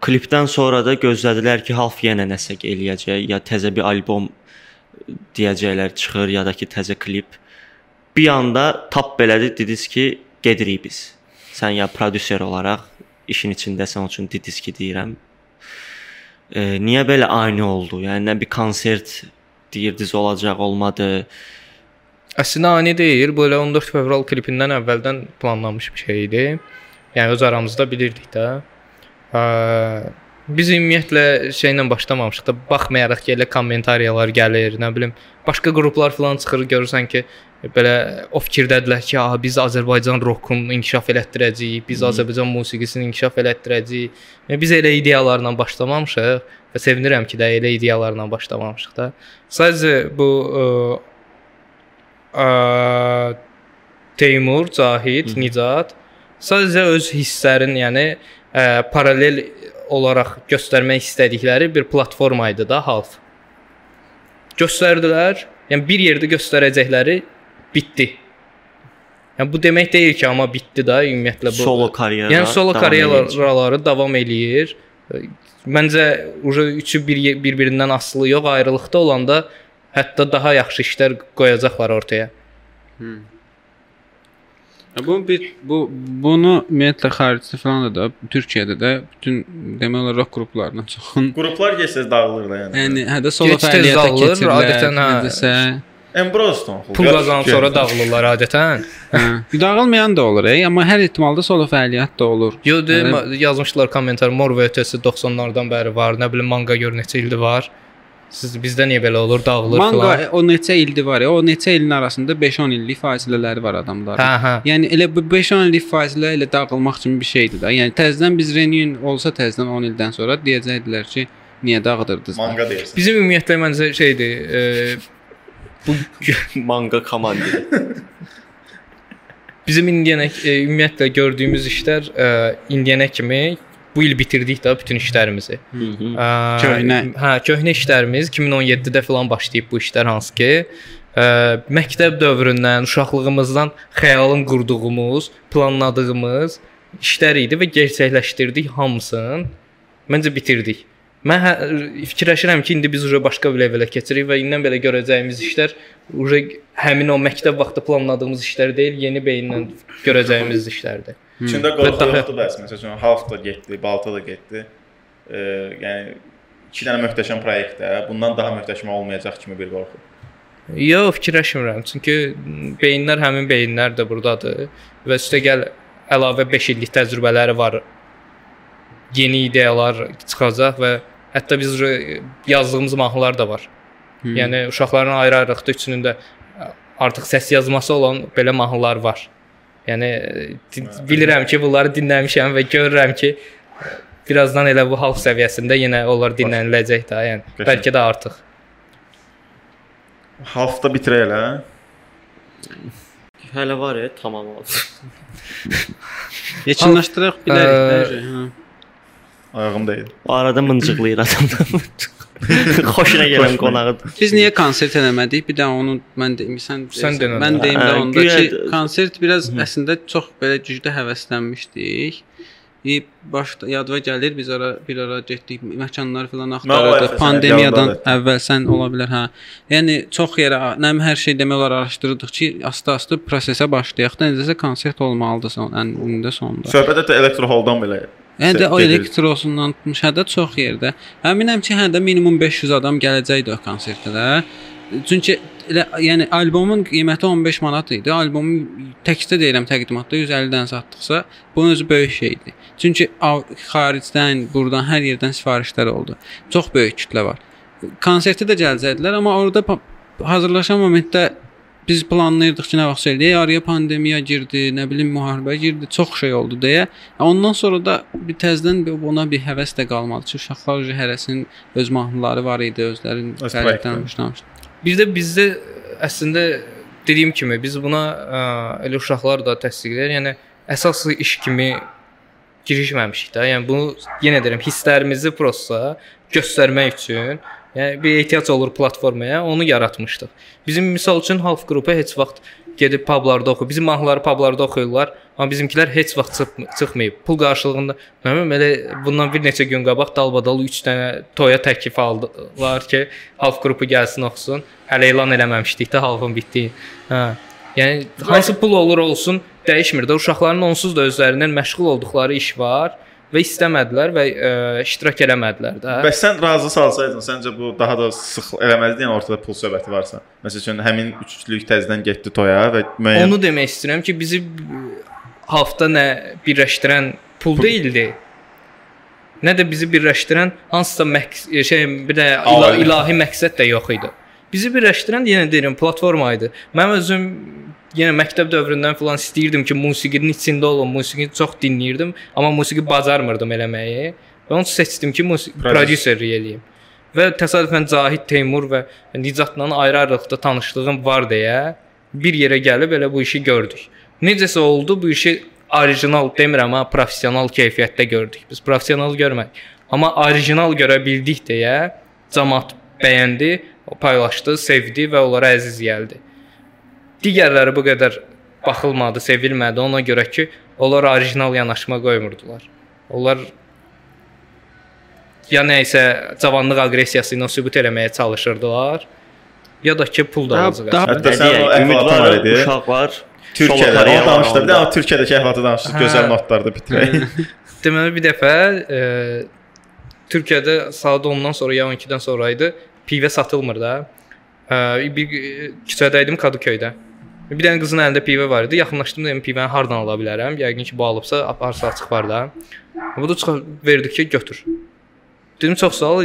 C: Klipdən sonra da gözlədilər ki, Half yenə nəsə eləyəcək, ya təzə bir albom deyəcəklər çıxır, ya da ki, təzə klip. Bir anda tap belədi, dediniz ki, gedirik biz. Sən ya prodüser olaraq işin içindəsən, onun üçün dediniz ki, deyirəm. E, niyə belə ani oldu? Yəni nə bir konsert deyirdiniz olacaq, olmadı.
A: Əslində ani deyil, belə 14 fevral klipindən əvvəldən planlanmış bir şey idi. Yəni öz aramızda bilirdik də. Hə, biz ümumiyyətlə şeylə başlamamışıq da, baxmayaraq ki, elə kommentariyalar gəlir, nə bilim, başqa qruplar falan çıxır, görürsən ki, belə o fikirdədilər ki, "A, biz Azərbaycan rockunu inkişaf elətdirəcəyik, biz Azərbaycan musiqisini inkişaf elətdirəcəyik." Yəni biz elə ideyalarla başlamamışıq və sevinirəm ki, də elə ideyalarla başlamamışıq da. Sadəcə bu ə, ə, Teymur, Cahid, Hı. Nicat sadəcə öz hisslərin, yəni ə, paralel olaraq göstərmək istədikləri bir platforma idi da Half. Göstərdilər. Yəni bir yerdə göstərəcəkləri bitdi. Yəni bu demək deyil ki, amma bitdi da ümumiyyətlə bu.
C: Solo karyera.
A: Yəni solo karyeraları davam eləyir. Məncə uje üçü bir bir-birindən asılı yox, ayrılıqda olanda hətta daha yaxşı işlər qoyacaqlar ortaya.
D: Bu bir bu bunu ümumiyyətlə xaricdə falan da, da Türkiyədə də bütün demək olar rock qruplarından çoxun
E: Qruplar keçsəz dağılır da yəni.
D: yəni hədə solo
A: Gec-tez
D: fəaliyyətə
A: dağılır,
D: keçirlər.
A: adətən, hə.
D: Necəsə,
E: Embroston.
A: Pul qazanıb sonra dağılırlar adətən.
D: hə. Dağılmayan da olur, ey, amma hər ehtimalda solo fəaliyyət də olur.
A: Yo, de,
D: Yəni-
A: ma- yazmışlar kommentar Mor və ötəsi 90-lardan bəri var. Nə bilim manga gör neçə ildir var. Siz bizdə niyə belə olur? Dağılır
D: Manga
A: falan.
D: e, o neçə ildir var o neçə ilin arasında 5-10 illik fasilələri var adamların.
A: Hə, hə.
D: Yəni elə bu 5-10 illik fasilə ilə dağılmaq kimi bir şeydir da. Yəni təzədən biz reunion olsa təzədən 10 ildən sonra deyəcəkdilər ki, niyə dağıdırdınız?
E: Manga deyirsən.
A: Bizim ümumiyyətlə məncə şeydir, e, bu
C: manga komandiri.
A: bizim indiyənə e, ümumiyyətlə gördüyümüz işlər e, indiyənə kimi bu il bitirdik də bütün işlərimizi.
C: Hı -hı.
A: Ə,
D: Köhnə.
A: Hə, köhnə işlərimiz 2017-də falan başlayıb bu işlər hansı ki, ə, məktəb dövründən, uşaqlığımızdan xəyalın qurduğumuz, planladığımız işlər idi və gerçəkləşdirdik hamısını. Məncə bitirdik. Mən hə, fikirləşirəm ki, indi biz uje başqa bir levelə keçirik və indən belə görəcəyimiz işlər uje həmin o məktəb vaxtı planladığımız işlər deyil, yeni beyinlə görəcəyimiz işlərdir.
E: İçində
A: Və
E: qorxu
A: daha-
E: yoxdur bəs. Məsələn, Half da getdi, Balta da getdi. E, yəni iki dənə möhtəşəm layihədə bundan daha möhtəşəm olmayacaq kimi bir qorxu.
A: Yox, fikirləşmirəm. Çünki beyinlər həmin beyinlərdir burdadır və üstəgəl əlavə 5 illik təcrübələri var. Yeni ideyalar çıxacaq və hətta biz yazdığımız mahnılar da var.
D: Hmm.
A: Yəni uşaqların ayrı-ayrılıqda üçünün də artıq səs yazması olan belə mahnılar var. Yəni di- bilirəm ki, bunları dinləmişəm və görürəm ki, birazdan elə bu halq səviyyəsində yenə onlar dinləniləcək də, yəni
E: Qəşəng.
A: bəlkə də artıq.
E: Halfda bitirək elə.
C: Hələ var ya, tamam oldu.
D: Yekunlaşdıraq bilərik hə.
E: Ayağım deyil.
C: O arada mıncıqlayır adam. Xoşuna gələn qonağı.
D: Biz niyə konsert eləmədik? Bir də onu mən deyim, sən
A: Sən denən.
D: Mən deyim də
C: Hə,
D: onda ki, konsert biraz əslində çox belə güclü həvəslənmişdik. E, başda yadıma gəlir biz ara bir ara getdik məkanlar filan axtarırdıq. Pandemiyadan əvvəl sən ola bilər hə. Yəni çox yerə nəm hər şey demək olar araşdırdıq ki, asta-asta prosesə başlayaq da necəsə konsert olmalıdır son ənində sonda.
E: Söhbət hətta elektro halldan belə.
D: Yəni də o elektrosundan tutmuş hədə çox yerdə. Əminəm ki, hədə minimum 500 adam gələcəkdi o konsertə də. Çünki elə yəni albomun qiyməti 15 manat idi. Albomun təkcə deyirəm təqdimatda 150-dən satdıqsa, bunun özü böyük şeydir. Çünki xaricdən, burdan hər yerdən sifarişlər oldu. Çox böyük kütlə var. Konsertə də gələcəkdilər, amma orada hazırlaşan momentdə biz planlayırdıq ki, nə vaxt eləyək, araya pandemiya girdi, nə bilim müharibə girdi, çox şey oldu deyə. Ondan sonra da bir təzədən bir- buna bir həvəs də qalmadı. Çünki uşaqlar hərəsinin öz mahnıları var idi, özlərinin başlamışdı.
A: Bir də bizdə əslində dediyim kimi biz buna ə, elə uşaqlar da təsdiqləyir. Yəni əsas iş kimi girişməmişik də. Yəni bunu yenə deyirəm, hisslərimizi prosta göstərmək üçün, yəni bir ehtiyac olur platformaya, onu yaratmışdıq. Bizim misal üçün half qrupu heç vaxt gedib publarda oxuyur. Bizim mahnıları publarda oxuyurlar, amma bizimkilər heç vaxt çıx çıxmayıb. Pul qarşılığında mənim elə bundan bir neçə gün qabaq dalbadal 3 dənə toya təklif aldılar ki, half qrupu gəlsin oxusun. Hələ elan eləməmişdik də halfın bitdiyi. Hə. Yəni hansı pul olur olsun dəyişmir də. Uşaqların onsuz da özlərindən məşğul olduqları iş var və istəmədilər və ə, iştirak eləmədilər də.
E: Bəs sən razı salsaydın, səncə bu daha da sıx eləməzdi, yəni ortada pul söhbəti varsa. Məsəl üçün həmin üçlük təzədən getdi toya və müəyyən
A: Onu demək istəyirəm ki, bizi hafta nə birləşdirən pul deyildi. Nə də bizi birləşdirən hansısa məqs şey bir də ila ilahi məqsəd də yox idi. Bizi birləşdirən yenə deyirəm platforma idi. Mən özüm yenə məktəb dövründən falan istəyirdim ki, musiqinin içində olum, musiqini çox dinləyirdim, amma musiqi bacarmırdım eləməyi. Və onu seçdim ki, musiqi
E: Prodüser.
A: prodüserlik eləyim. Və təsadüfən Zahid Teymur və Nicatla ayrı-ayrılıqda tanışlığım var deyə bir yerə gəlib elə bu işi gördük. Necəsə oldu bu işi orijinal demirəm, amma professional keyfiyyətdə gördük. Biz professional görmədik. Amma orijinal görə bildik deyə cəmaət bəyəndi, paylaşdı, sevdi və onlara əziz gəldi. Digərləri bu qədər baxılmadı, sevilmədi ona görə ki, onlar orijinal yanaşma qoymurdular. Onlar ya nəyisə cavanlıq aqressiyası ilə sübut eləməyə çalışırdılar, ya da ki, pul da
D: Daha-
A: azıq.
D: daha-
E: Hətta sən o var, idi.
C: uşaq var.
E: Türkiyədə o danışdı. Bir də o Türkiyədəki əhvalatı danışdı. Gözəl notlarda bitirək.
A: Deməli bir dəfə e, Türkiyədə saat 10-dan sonra ya 12-dən sonra idi. Pivə satılmır da. E, bir e, küçədə idim Kadıköydə. Bir dənə qızın əlində pivə var idi. Yaxınlaşdım dedim pivəni hardan ala bilərəm? Yəqin ki, bu alıbsa aparsa açıq var da. Bu da çıxıb verdi ki, götür. Dedim çox sağ ol.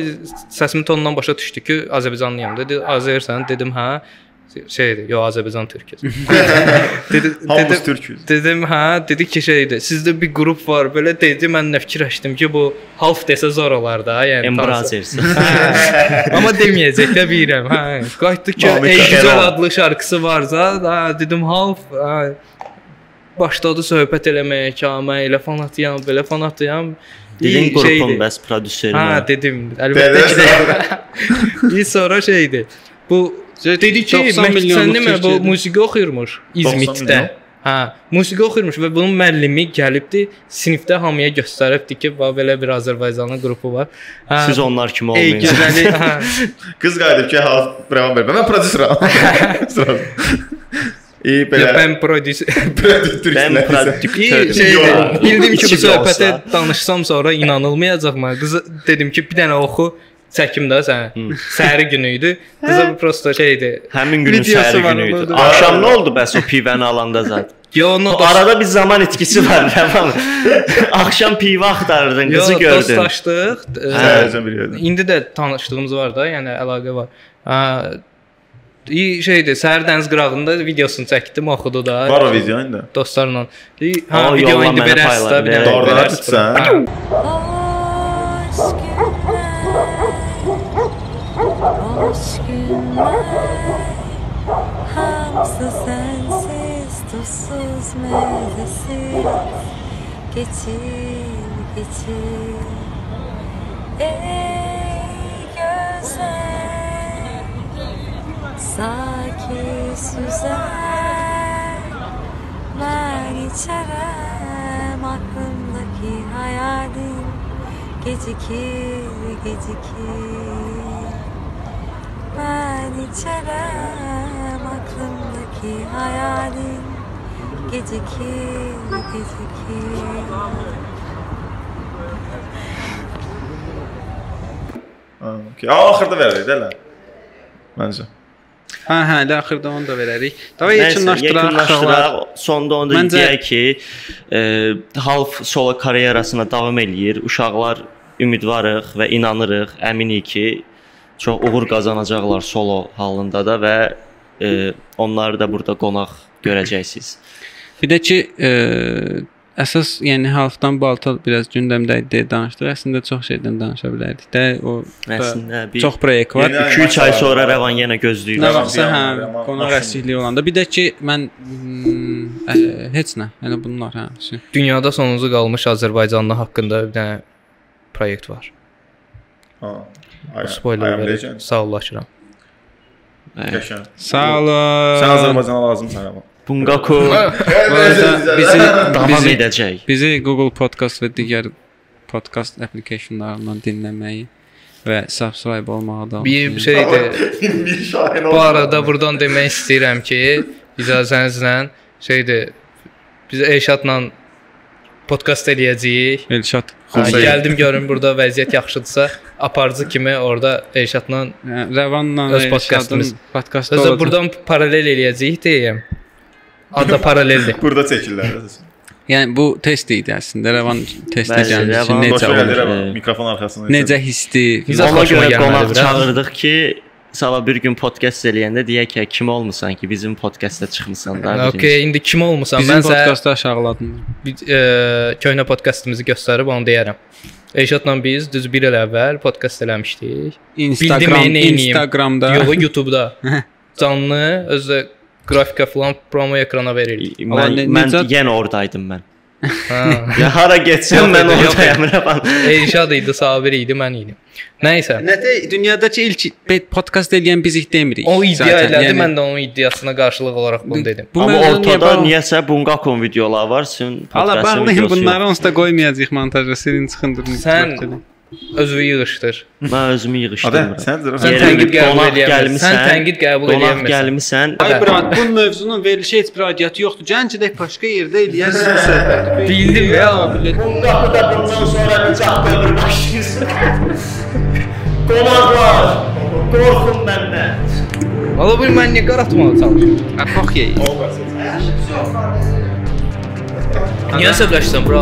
A: Səsimin tonundan başa düşdü ki, Azərbaycanlıyam. Dedi, Azərsən? Dedim, hə. Şeydir, yo Azərbaycan türküz. dedi,
E: Hamımız
A: dedim,
E: türküz.
A: Dedim, hə, dedi ki, şeydir. Sizdə bir qrup var. Belə dedi, mən nə fikirləşdim ki, bu half desə zor olar da, yəni.
C: Embrazers.
A: Hə, Amma deməyəcək də bilirəm. Hə. Qayıtdı ki, Ey gözəl adlı şarkısı varsa, hə, dedim half, hə. Başladı söhbət eləməyə ki, mən elə fanatıyam, belə fanatıyam.
C: Dedin qrupun bəs prodüseri.
A: Hə, dedim. Əlbəttə ki. İyi sonra şeydir. Bu dedi ki,
D: 90
A: sən
D: milyonluq
A: demə bu musiqi oxuyurmuş
E: 90
A: İzmitdə. Hə, musiqi oxuyurmuş və bunun müəllimi gəlibdi, sinifdə hamıya göstəribdi ki, bax belə bir Azərbaycanlı qrupu var. Hə,
C: Siz onlar kimi
A: Ey
C: olmayın.
A: gözəli, hə.
E: Qız qayıdıb ki, ha, bravo ver. Mən prodüseram. İyi belə.
A: Prodüser
C: Ben
A: İyi
C: prodüktör.
A: şeydir. Bildim ki, bu söhbətə danışsam sonra inanılmayacaq mənə. Qıza dedim ki, bir dənə oxu çəkim də sən. Səhəri günü idi. Qıza prosta şeydi.
C: Həmin günün səhəri günü idi. Axşam nə oldu bəs o pivəni alanda zət?
A: Yo, onu
C: O arada bir zaman etkisi var, tamam. Axşam pivə axtarırdın, qızı
A: Yo,
C: gördün.
A: Dostlaşdıq. Ə,
E: Səhərəcən bilirdim.
A: İndi də tanışdığımız var da, yəni əlaqə var. Hə, iyi şeydir. Səhər dəniz qırağında videosunu çəkdim, oxudu da.
E: Var o video indi.
A: Dostlarla. Ha, video indi
C: payla,
A: də bir dənə.
E: Doğrudan
A: verərsiniz.
K: Tuzsuz mezesiz geçir geçir. Ey güzel Saki süzer Ben içerem aklımdaki hayalin. Gecikir gecikir Ben içerem aklımdaki hayalin Gecikir gecikir
E: Ha, okey. Axırda verərik də elə. Məncə.
D: Hə, hə, elə axırda onu da verərik. Davay
C: Nəysə,
D: yekunlaşdıraq. uşaqlar.
C: yekunlaşdıraq. Sonda onu da
D: Məncə-
C: deyək ki, e, half solo karyerasına davam eləyir. Uşaqlar ümidvarıq və inanırıq, əminik ki, çox uğur qazanacaqlar solo halında da və e, onları da burada qonaq görəcəksiniz.
D: Bir də ki, e, əsas yəni halfdan balta biraz gündəmdə idi danışdıq. Əslində çox şeydən danışa bilərdik də. O
C: Əslində bir
D: çox proyekt var.
E: Yeni
C: 2-3 ay sonra Rəvan yenə gözləyir.
D: Nə vaxtsa hə, qonaq əsirliyi olanda. Bir də ki, mən mm, ə, heç nə, yəni bunlar hə.
A: Dünyada sonuncu qalmış Azərbaycanlı haqqında bir dənə proyekt var.
E: Ha.
A: Spoiler verir. Sağollaşıram.
D: Sağ olun.
E: Sən Azərbaycana lazımsan amma.
C: Bungaku
D: Bu arada bizi
C: davam edəcək.
D: bizi Google Podcast və digər podcast applicationlarından dinləməyi və subscribe olmağı da
A: Bir şeydir.
E: bir şahin
A: Bu arada burdan demək istəyirəm ki, icazənizlə şeydir. Biz Elşadla podkast eləyəcəyik.
D: Elşad
A: Ha,
D: Xulsay.
A: gəldim görüm burada vəziyyət yaxşıdırsa, aparıcı kimi orada Elşadla
D: Hə, Rəvanla
A: Öz podkastımız.
D: podkastı
A: özə
D: olacaq.
A: buradan paralel eləyəcəyik deyim. Adı paraleldir.
E: Burada çəkirlər.
D: Yəni bu test idi əslində. Rəvan testə gəlmiş
C: Rəvan
D: necə
C: olur?
E: mikrofon arxasında.
D: necə hissi.
A: Bizə
C: Ona görə qonaq çağırdıq ki, sabah bir gün podkast eləyəndə deyək ki, kim olmusan ki, bizim podkastda çıxmısan da.
A: Okay, indi kim olmusan?
D: Bizim aşağıladın.
A: bir, e, köhnə podkastımızı göstərib onu deyərəm. Elşadla biz düz 1 il əvvəl podkast eləmişdik.
D: Instagram. Instagramda.
A: Yox, YouTube-da. Canlı özü qrafika falan promo ekrana veririk.
C: Mən,
D: Amma ne-
C: mən
D: necə-
C: yenə oradaydım mən.
A: Ha.
C: Ya hara getsəm mən oradayam Rəvan.
A: Elşad idi, Sabir idi, mən idim. Nəysə.
D: Nədə dünyadakı ilk podkast edən bizik demirik.
A: O iddia elədi,
D: Yəni-
A: mən də onun iddiasına qarşılıq olaraq bunu dedim.
D: Bu
C: Amma ortada niyəsə Bungakon videoları var, sizin
D: Hala
C: podkastın
D: bağlayın
C: videosu
D: bunları
C: yox.
D: onsuz da qoymayacağıq montajda. Sirin çıxın durun.
A: Sən özünü yığışdır.
C: Mən özümü yığışdırmıram.
E: sən
A: Sən tənqid qəbul
C: qonaq gəlmisən,
A: Sən tənqid qəbul
C: Qonaq
A: eləyəmirsən.
C: gəlmisən.
D: Ay brat, bu mövzunun verilişi heç bir aidiyyatı yoxdur. Gəncdə başqa yerdə eləyərsən söhbəti.
A: Bildim ya.
C: Bungakı da bundan sonra nicah dövr başlayır. Qonaqlar, qorxun məndən.
A: Valla bu mən niyə qaratmağa çalışıram?
D: Apaq yeyi.
A: Niyə əsəbləşsən bura?